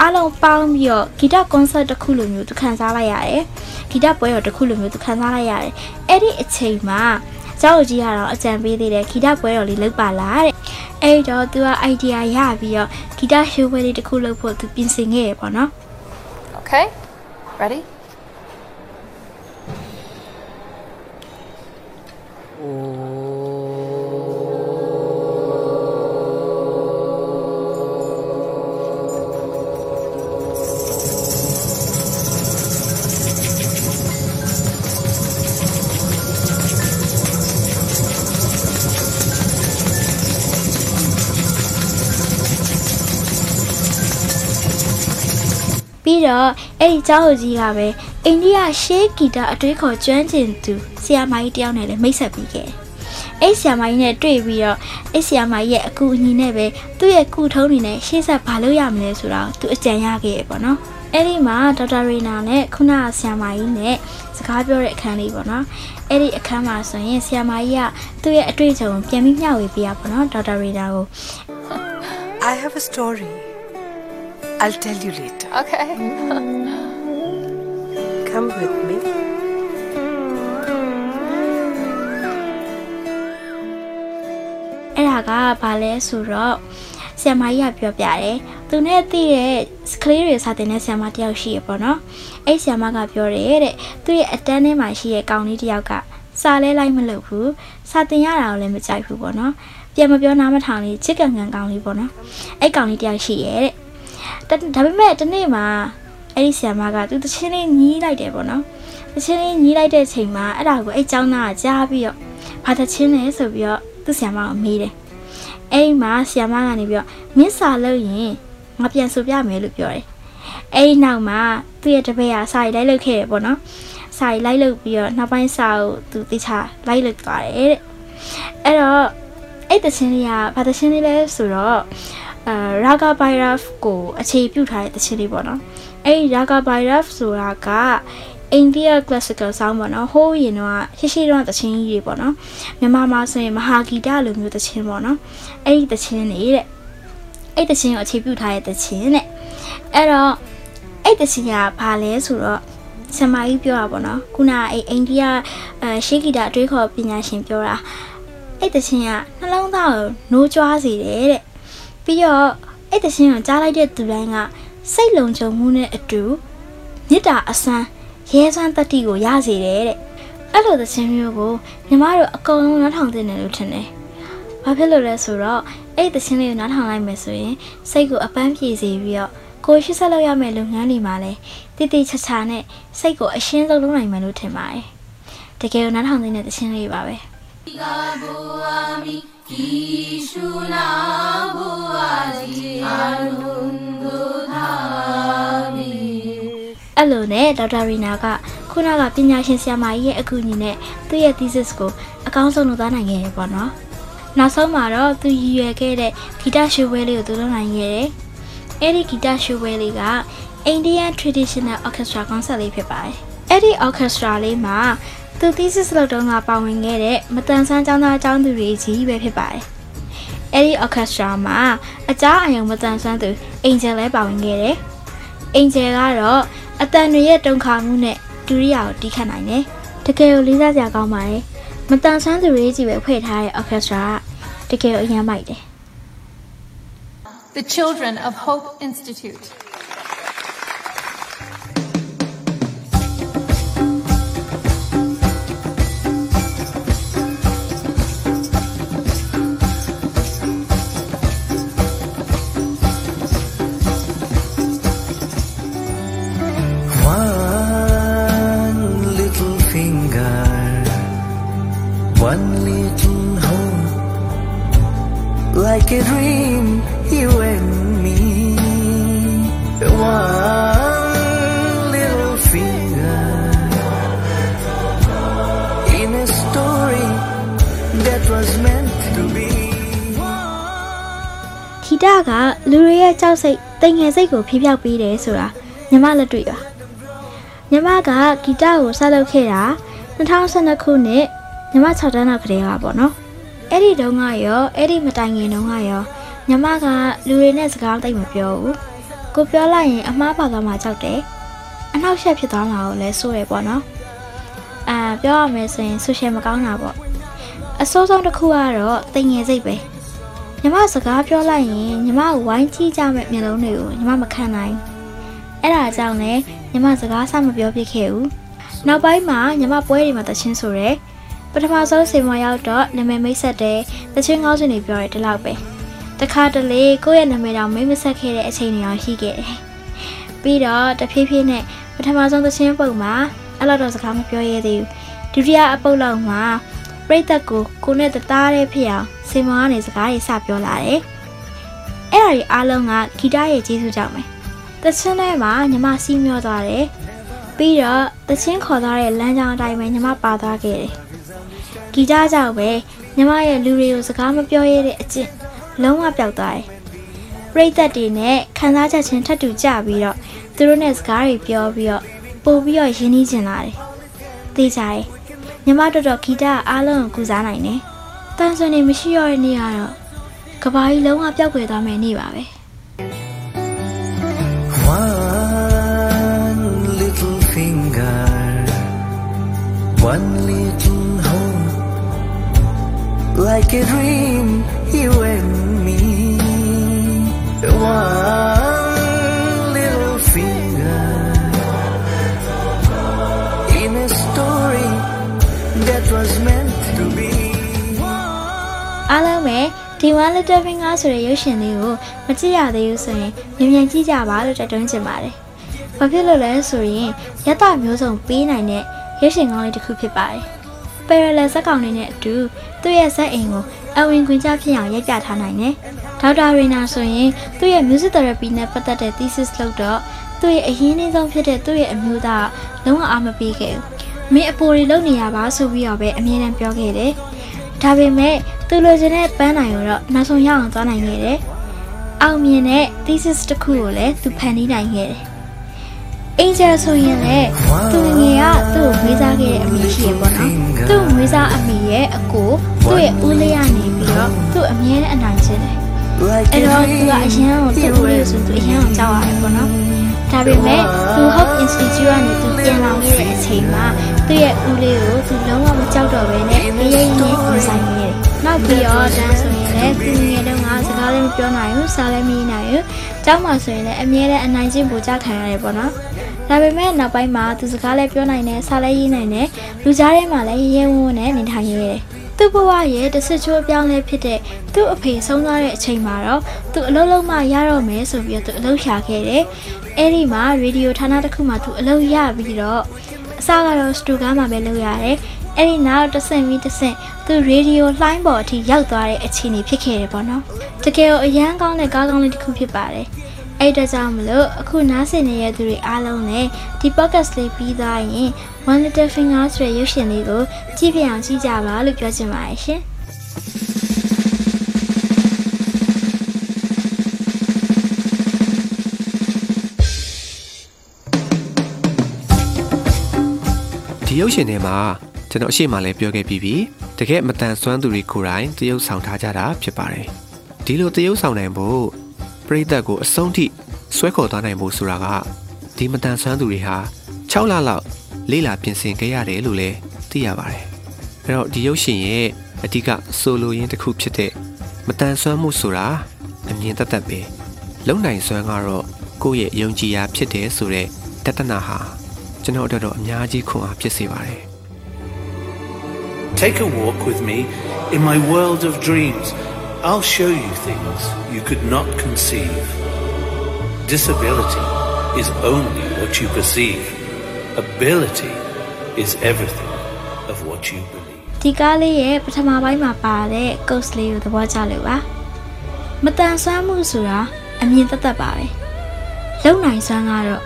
အလုံးပေါင်းပြီးတော့ဂီတကွန်ဆတ်တစ်ခုလိုမျိုးသူခန်းစားလိုက်ရတယ်ဂီတပွဲတော်တစ်ခုလိုမျိုးသူခန်းစားလိုက်ရတယ်အဲ့ဒီအချိန်မှာကျောင်းကြီးကတော့အကြံပေးသေးတယ်ဂီတပွဲတော်လေးလုပ်ပါလားတဲ့အဲ့တော့သူက idea ရပြီးတော့ဂီတရှိုးပွဲလေးတစ်ခုလုပ်ဖို့သူပြင်ဆင်ခဲ့ရပေါ့နော် Okay, ready? ။ ပြီးတော့အဲ့ဒီကျောင်းသူကြီးကပဲအိန္ဒိယရှေးဂီတအတွေးခေါ်ကျွမ်းကျင်သူဆီယာမကြီးတယောက်နဲ့လည်းမိတ်ဆက်ပြီးခဲ့တယ်။အဲ့ဆီယာမကြီးနဲ့တွေ့ပြီးတော့အဲ့ဆီယာမကြီးရဲ့အကူအညီနဲ့ပဲသူ့ရဲ့ကုထုံးတွေနဲ့ရှေ့ဆက်ဘာလုပ်ရမလဲဆိုတာကိုသူအကြံရခဲ့ရပေါ့နော်။အဲ့ဒီမှာဒေါက်တာရီနာနဲ့ခုနကဆီယာမကြီးနဲ့စကားပြောတဲ့အခန်းလေးပေါ့နော်။အဲ့ဒီအခန်းမှာဆိုရင်ဆီယာမကြီးကသူ့ရဲ့အတွေ့အကြုံကိုပြန်ပြီးမျှဝေပေးရပေါ့နော်ဒေါက်တာရီနာကို I have a story. I'll tell you later. Okay. Come with me. အဲ့ဒါကဘာလဲဆိုတော့ဆ iam မကြီးကပြောပြတယ်သူနဲ့တည့်တဲ့ကလေးတွေစာတင်တဲ့ဆ iam မတယောက်ရှိရပေါ့နော်အဲ့ဆ iam မကပြောတယ်တဲ့သူ့ရဲ့အတန်းထဲမှာရှိတဲ့ကောင်လေးတယောက်ကစာလဲလိုက်မလုပ်ဘူးစာတင်ရတာကိုလည်းမကြိုက်ဘူးပေါ့နော်ပြန်မပြောနားမထောင်လေးချစ်ကန်ကန်ကောင်လေးပေါ့နော်အဲ့ကောင်လေးတယောက်ရှိရဲ့တဲ့ ဒါပေမဲ့ဒီနေ့မှာအဲ့ဒီဆ iam မကသူတချင်းလေးညီးလိုက်တယ်ပေါ့နော်တချင်းလေးညီးလိုက်တဲ့ချိန်မှာအဲ့ဒါကိုအဲ့ចောင်းသားကကြားပြီးတော့ဘာတချင်းလဲဆိုပြီးတော့သူ့ဆ iam မကိုမေးတယ်အဲ့ဒီမှာဆီယမကနေပြီးတော့မင်းစာလို့ရင်ငါပြန်ဆိုပြမယ်လို့ပြောတယ်အဲ့ဒီနောက်မှာသူ့ရဲ့တပည့်ကစာရီလိုက်လုပ်ခဲ့တယ်ပေါ့နော်စာရီလိုက်လုပ်ပြီးတော့နောက်ပိုင်းစာကိုသူတေချာလိုက်လုပ်သွားတယ်တဲ့အဲ့တော့အဲ့တချင်းလေးကဘာတချင်းလေးလဲဆိုတော့ အာရာဂဘိုင်ရပ်ကိုအခြေပြုထားတဲ့တချင်းလေးပေါ့နော်အဲ့ဒီရာဂဘိုင်ရပ်ဆိုတာကအိန္ဒိယ classical sound ပေါ့နော်ဟိုးရင်တော့ရှေ့ရှေ့တော့တချင်းကြီးတွေပေါ့နော်မြန်မာမှာဆိုရင်မဟာဂီတလိုမျိုးတချင်းပေါ့နော်အဲ့ဒီတချင်းနေတဲ့အဲ့တချင်းကိုအခြေပြုထားတဲ့တချင်းတဲ့အဲ့တော့အဲ့တချင်းကဘာလဲဆိုတော့ဆမကြီးပြောတာပေါ့နော်ခုနအဲ့အိန္ဒိယအဲရှေးဂီတအတွေးခေါ်ပညာရှင်ပြောတာအဲ့တချင်းကနှလုံးသားကိုနိုးကြွားစေတယ်တဲ့ ပြီးတော့အဲ့တချင်းကိုကြားလိုက်တဲ့သူတိုင်းကစိတ်လုံခြုံမှုနဲ့အတူမေတ္တာအစမ်းရဲစွမ်းတတိကိုရစေတယ်တဲ့အဲ့လိုသချင်းမျိုးကိုညီမတို့အကုန်လုံးနားထောင်သင့်တယ်လို့ထင်တယ်။ဘာဖြစ်လို့လဲဆိုတော့အဲ့ဒီသချင်းလေးကိုနားထောင်လိုက်မယ်ဆိုရင်စိတ်ကိုအပန်းပြေစေပြီးတော့ကိုရှိဆက်လုပ်ရမယ့်လုပ်ငန်းတွေမှာလည်းတိတိချာချာနဲ့စိတ်ကိုအရှင်းဆုံးလုပ်နိုင်မယ်လို့ထင်ပါတယ်။တကယ်ကိုနားထောင်သင့်တဲ့သချင်းလေးပါပဲ။။ အဲ့လိုနဲ့ဒေါက်တာရီနာကခုနကပညာရှင်ဆရာမကြီးရဲ့အကူအညီနဲ့သူ့ရဲ့ thesis ကိုအကောင်းဆုံးလုပ်သားနိုင်ခဲ့တယ်ပေါ့နော်။နောက်ဆုံးမှာတော့သူရည်ရွယ်ခဲ့တဲ့ဂီတရှိုးပွဲလေးကိုသူလုပ်နိုင်ခဲ့တယ်။အဲ့ဒီဂီတရှိုးပွဲလေးက Indian Traditional Orchestra Concert လေးဖြစ်ပါတယ်။အဲ့ဒီ orchestra လေးမှာ သူ thesis လုပ်တုန်းကပါဝင်ခဲ့တဲ့မတန်ဆန်းကျောင်းသားကျောင်းသူတွေကြီးပဲဖြစ်ပါတယ်။အဲ့ဒီ orchestra မှာအကြားအယုံမတန်ဆန်းသူ Angel လည်းပါဝင်ခဲ့တယ်။ Angel ကတော့အတန်တွေရဲ့တုံခါမှုနဲ့ဒုရိယာကိုတီးခတ်နိုင်တယ်။တကယ်ကိုလေးစားစရာကောင်းပါတယ်။မတန်ဆန်းသူတွေကြီးပဲဖွဲ့ထားတဲ့ orchestra ကတကယ်ကိုအရင်မိုက်တယ် The Children of Hope Institute. တွေရဲ့ကြောက်စိတ်တိမ်ငယ်စိတ်ကိုဖြေးပြောက်ပေးတယ်ဆိုတာညီမလက်တွေ့ပါညီမကဂီတကိုစလုပ်ခဲ့တာ2012ခုနှစ်ညီမ6တန်းလောက်ကလေးပါပေါ့နော်အဲ့ဒီတုန်းကရောအဲ့ဒီမတိုင်ခင်တုန်းကရောညီမကလူတွေနဲ့စကားတိတ်မပြောဘူးကိုပြောလိုက်ရင်အမှားပါသွားမှကြောက်တယ်အနောက်ရှက်ဖြစ်သွားမှာကိုလည်းစိုးရပေါ့နော်အာပြောရမယ်ဆိုရင်ဆူရှယ်မကောင်းတာပေါ့အစိုးဆုံးတစ်ခုကတော့တိမ်ငယ်စိတ်ပဲ ညီမစကားပြောလိုက်ရင်ညီမကိုဝိုင်းကြည့်ကြမဲ့မျက်လုံးတွေကိုညီမမခံနိုင်အဲ့ဒါကြောင့်လည်းညီမစကားစမပြောဖြစ်ခဲ့ဘူးနောက်ပိုင်းမှာညီမပွဲတွေမှာတချင်းဆိုရဲပထမဆုံးစေမရောက်တော့နာမည်မိတ်ဆက်တယ်တချင်းကောင်းစင်တွေပြောတယ်ဒီလောက်ပဲတခါတလေကိုယ့်ရဲ့နာမည်တောင်မိတ်မဆက်ခဲ့တဲ့အချိန်တွေအောင်ရှိခဲ့တယ်ပြီးတော့တဖြည်းဖြည်းနဲ့ပထမဆုံးတချင်းပုံမှာအဲ့လောက်တော့စကားမပြောရသေးဘူးဒုတိယအပုတ်လောက်မှာ ပြိသက်ကိုကိုနဲ့တသားတည်းဖြစ်အောင်စေမောကနေစကားတွေစပြောလာတယ်။အဲ့ဒါတွေအားလုံးကဂီတရဲ့ကျေးဇူးကြောင့်ပဲ။တချင်းထဲမှာညီမစီးမျောသွားတယ်။ပြီးတော့တချင်းခေါ်သွားတဲ့လမ်းကြောင်းအတိုင်းပဲညီမပါသွားခဲ့တယ်။ဂီတကြောင့်ပဲညီမရဲ့လူတွေကိုစကားမပြောရတဲ့အကျင့်လုံးဝပျောက်သွားတယ်။ပြိသက်တွေနဲ့ခံစားချက်ချင်းထပ်တူကြပြီးတော့သူတို့နဲ့စကားတွေပြောပြီးတော့ပို့ပြီးတော့ရင်းနှီးကျင်လာတယ်။သိကြတယ်။ ညီမတော်တော်ဂီတအားလုံးကိုကုစားနိုင်တယ်။တန်ဆွန်နေမရှိရတဲ့နေ့ကတော့ကဘာကြီးလုံးဝပျောက်ကွယ်သွားမယ်နေ့ပါပဲ One little finger, one little home, like a dream, you and me. One ပဲဒီ One Little Finger ဆိုတဲ့ရုပ်ရှင်လေးကိုမကြည့်ရသေးဘူးဆိုရင်မြန်မြန်ကြည့်ကြပါလို့တိုက်တွန်းချင်ပါတယ်။ဘာဖြစ်လို့လဲဆိုရင်ရတမျိုးစုံပေးနိုင်တဲ့ရုပ်ရှင်ကောင်းလေးတစ်ခုဖြစ်ပါတယ်။ Parallel ဇာတ်ကောင်လေးနဲ့အတူသူ့ရဲ့ဇာတ်အိမ်ကိုအဝင်ခွင့်ကြဖြစ်အောင်ရိုက်ပြထားနိုင်တယ်။ဒေါက်တာရီနာဆိုရင်သူ့ရဲ့ music therapy နဲ့ပတ်သက်တဲ့ thesis လုပ်တော့သူ့ရဲ့အရင်းအနှီးဆုံးဖြစ်တဲ့သူ့ရဲ့အမျိုးသားကလုံးဝအားမပေးခဲ့ဘူး။မင်းအပေါ်တွေလုပ်နေရပါဆိုပြီးတော့ပဲအမြဲတမ်းပြောခဲ့တယ်။ ဒါပေမဲ့သူလိုချင်တဲ့ပန်းနိုင်ကိုတော့နောက်ဆုံးရအောင်သွားနိုင်ခဲ့တယ်။အောင်မြင်တဲ့ thesis တစ်ခုကိုလည်းသူဖန်တီးနိုင်ခဲ့တယ်။ Angel ဆိုရင်လည်းသူငယ်ကသူ့ကိုမွေးစားခဲ့တဲ့အမေရှိရပေါ့နော်။သူ့မွေးစားအမေရဲ့အကိုသူ့ရဲ့ဦးလေးကနေပြီးတော့သူ့အမြဲတမ်းအနိုင်ကျင့်တယ်။အဲ့တော့သူကအရန်ကိုသူ့ဦးလေးဆိုသူအရန်ကိုကြောက်ရတယ်ပေါ့နော်။ ဒါပေမဲ့သူ Hope Institute ကနေသူပြန်လာခဲ့တဲ့အချိန်မှာသူ့ရဲ့ဦးလေးကိုသူလုံးဝမကြောက်တော့ဘဲနဲ့တရိပ်နဲ့ကိုဆိုင်နေတယ်။နောက်ပြီးတော့တန်းဆိုရင်လည်းသူငယ်တုန်းကစကားလည်းမပြောနိုင်ဘူးစားလည်းမရနိုင်ဘူး။ကျောင်းမှာဆိုရင်လည်းအမြဲတမ်းအနိုင်ကျင့်ပူကြခံရတယ်ပေါ့နော်။ဒါပေမဲ့နောက်ပိုင်းမှာသူစကားလည်းပြောနိုင်တယ်စားလည်းရေးနိုင်တယ်လူကြားထဲမှာလည်းရဲဝံ့ဝံ့နဲ့နေထိုင်ရဲတယ်။သူ့ဘဝရဲ့တစ်စစ်ချိုးအပြောင်းလဲဖြစ်တဲ့သူ့အဖေဆုံးသွားတဲ့အချိန်မှာတော့သူအလုပ်လုပ်မှရတော့မယ်ဆိုပြီးတော့သူအလုပ်ရှာခဲ့တယ်။ အဲဒီမှာရေဒီယိုဌာနတစ်ခုမှသူအလုပ်ရပြီးတော့အစကတော့စတူကားမှာပဲလုပ်ရတယ်။အဲဒီနောက်တစ်ဆင့်ပြီးတစ်ဆင့်သူရေဒီယိုလှိုင်းပေါ်အထိရောက်သွားတဲ့အခြေအနေဖြစ်ခဲ့တယ်ပေါ့နော်။တကယ်ကိုအရန်ကောင်းတဲ့ကားကောင်းလေးတစ်ခုဖြစ်ပါတယ်။အဲ့ဒါကြောင့်မလို့အခုနားဆင်နေတဲ့သူတွေအားလုံးလည်းဒီ podcast လေးပြီးသွားရင် One Little Finger ဆိုတဲ့ရုပ်ရှင်လေးကိုကြည့်ပြအောင်ကြည့်ကြပါလို့ပြောချင်ပါတယ်ရှင်။ ဒီရုပ်ရှင်ထဲမှာကျွန်တော်အရှိမလည်းပြောခဲ့ပြီးပြီတကယ်မတန်ဆွမ်းသူတွေကိုယ်တိုင်တရုပ်ဆောင်ထားကြတာဖြစ်ပါတယ်ဒီလိုတရုပ်ဆောင်နိုင်ဖို့ပရိသတ်ကိုအဆုံးထိဆွဲခေါ်သွားနိုင်ဖို့ဆိုတာကဒီမတန်ဆွမ်းသူတွေဟာ6လလောက်လေ့လာပြင်ဆင်ခဲ့ရတယ်လို့လည်းသိရပါတယ်အဲ့တော့ဒီရုပ်ရှင်ရဲ့အဓိကဆိုလိုရင်းတစ်ခုဖြစ်တဲ့မတန်ဆွမ်းမှုဆိုတာအမြင်သက်သက်ပဲလုံနိုင်စွမ်းကတော့ကိုယ့်ရဲ့ယုံကြည်ရာဖြစ်တယ်ဆိုတဲ့တတနာဟာ ကျွန်တော်တို့တော့အများကြီးခွန်အားဖြစ်စေပါတယ် Take a walk with me in my world of dreams. I'll show you things you could not conceive. Disability is only what you perceive. Ability is everything of what you believe. ဒီကားလေးရဲ့ပထမပိုင်းမှာပါတဲ့ coach လေးကိုသဘောကျလို့ပါမတန်ဆွမ်းမှုဆိုတာအမြင်သက်သက်ပါပဲလုံနိုင်စွမ်းကတော့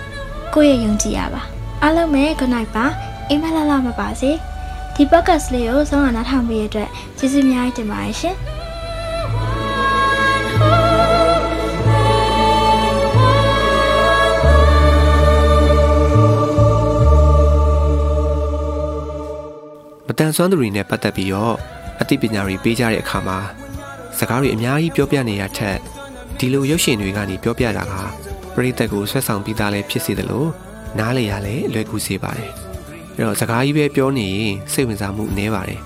ကိုယ့်ရဲ့ယုံကြည်ရပါ အားလုံးပဲ good night ပါအိမ်မက်လာလာမပါစေဒီဒီ podcast လေးကိုဆုံးမနားထောင်ပေးရတဲ့အတွက်ကျေးဇူးအများကြီးတင်ပါတယ်ရှင်မတန်ဆွမ်းသူတွေနဲ့ပတ်သက်ပြီးတော့အသိပညာတွေပေးကြတဲ့အခါမှာစကားတွေအများကြီးပြောပြနေရထက်ဒီလိုရုပ်ရှင်တွေကနေပြောပြတာကပရိသတ်ကိုဆွဲဆောင်ပြီးသားလည်းဖြစ်စေတယ်လို့ နားလေရလဲလွယ်ကူစေပါတယ်အဲ့တော့စကားကြီးပဲပြောနေရင်စိတ်ဝင်စားမှုနည်းပါတယ်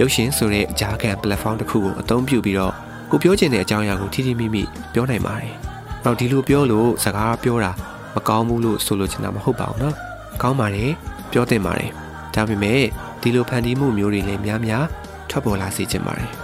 ရုပ်ရှင်ဆိုတဲ့အခြားခံ platform တစ်ခုကိုအသုံးပြုပြီးတော့ကိုပြောချင်တဲ့အကြောင်းအရာကိုထိထိမိမိပြောနိုင်ပါတယ်။နောက်ဒီလိုပြောလို့စကားပြောတာမကောင်းဘူးလို့ဆိုလိုချင်တာမဟုတ်ပါဘူးနော်။ကောင်းပါတယ်ပြောသင့်ပါတယ်။ဒါပေမဲ့ဒီလိုဖန်တီးမှုမျိုးတွေလည်းများများထွက်ပေါ်လာစေချင်ပါတယ်။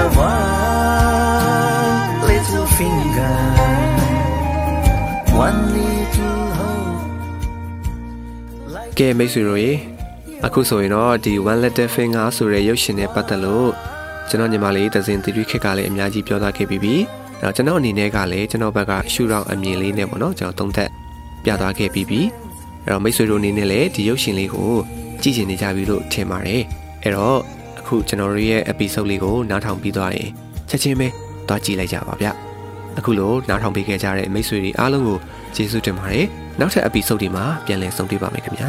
together. One little finger, one little hope. ကဲမိတ်ဆွေတို့ရေအခုဆိုရင်တော့ဒီ one letter finger ဆိုတဲ့ရုပ်ရှင်နဲ့ပတ်သက်လို့ကျွန်တော်ညီမလေးသဇင်သီရိခက်ကလည်းအများကြီးပြောသားခဲ့ပြီးပြီအဲ့တော့ကျွန်တော်အနေနဲ့ကလည်းကျွန်တော်ဘက်ကရှူတော့အမြင်လေးနဲ့ပေါ့နော်ကျွန်တော်သုံးသက်ပြသွားခဲ့ပြီးပြီအဲ့တော့မိတ်ဆွေတို့အနေနဲ့လည်းဒီရုပ်ရှင်လေးကိုကြည့်ချင်နေကြပြီလို့ထင်ပါတယ်အဲ့တော့ အခုကျွန်တော်တို့ရဲ့ episode လေးကိုနားထောင်ပြီးသွားရင်ချက်ချင်းပဲသွားကြည့်လိုက်ကြပါဗျအခုလိုနားထောင်ပေးခဲ့ကြတဲ့မိတ်ဆွေတွေအားလုံးကိုကျေးဇူးတင်ပါတယ်နောက်ထပ် episode တွေမှာပြန်လည်ဆုံတွေ့ပါမယ်ခင်ဗျာ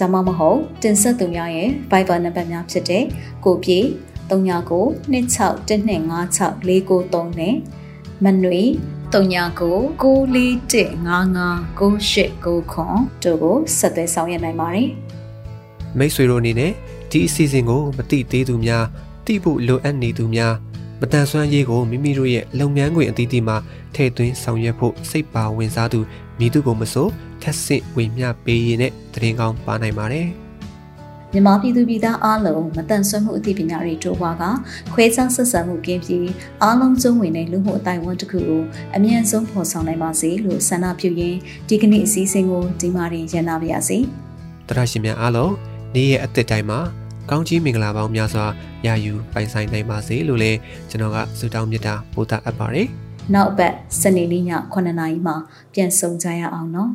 ဒါမှမဟုတ်တင်ဆက်သူများရဲ့ Viber နံပါတ်များဖြစ်တဲ့ကိုပြေ39 26125649နဲ့မနွေ39 94155989တို့ကိုဆက်သွယ်ဆောင်ရွက်နိုင်ပါတယ်မိတ်ဆွေတို့အနေနဲ့ဒီအစီအစဉ်ကိုမတိသေးသူများတိဖို့လိုအပ်နေသူများမတန်ဆွမ်းရေးကိုမိမိတို့ရဲ့လုပ်ငန်းခွင်အသီးသီးမှာထည့်သွင်းဆောင်ရွက်ဖို့စိတ်ပါဝင်စားသူမိသူကိုမဆို ထက်ဆင့်ဝေမျှပေးရတဲ့တရင်ကောင်းပါနိုင်ပါတယ်မြန်မာပြည်သူပြည်သားအားလုံးမတန်ဆွမ်းမှုအသိပညာတွေတိုးပွားကခွဲခြားဆက်ဆံမှုကင်းပြီးအားလုံးစုံဝင်တဲ့လူမှုအတိုင်းအဝန်တစ်ခုကိုအမြန်ဆုံးဖော်ဆောင်နိုင်ပါစေလို့ဆန္ဒပြုရင်းဒီကနေ့အစည်းအဝေးကိုဒီမှာရင်ရန်နာပါရစေတရရှင်များအားလုံးနေ့ရဲ့အသက်တိုင်းမှာကောင်းချီးမင်္ဂလာပေါင်းများစွာရယူပိုင်ဆိုင်နိုင်ပါစေလို့လည်းကျွန်တော်ကဆုတောင်းမေတ္တာပို့သအပ်ပါတယ်နောက်အပတ်စနေနေ့ည9:00နာရီမှာပြန်ဆုံကြရအောင်နော်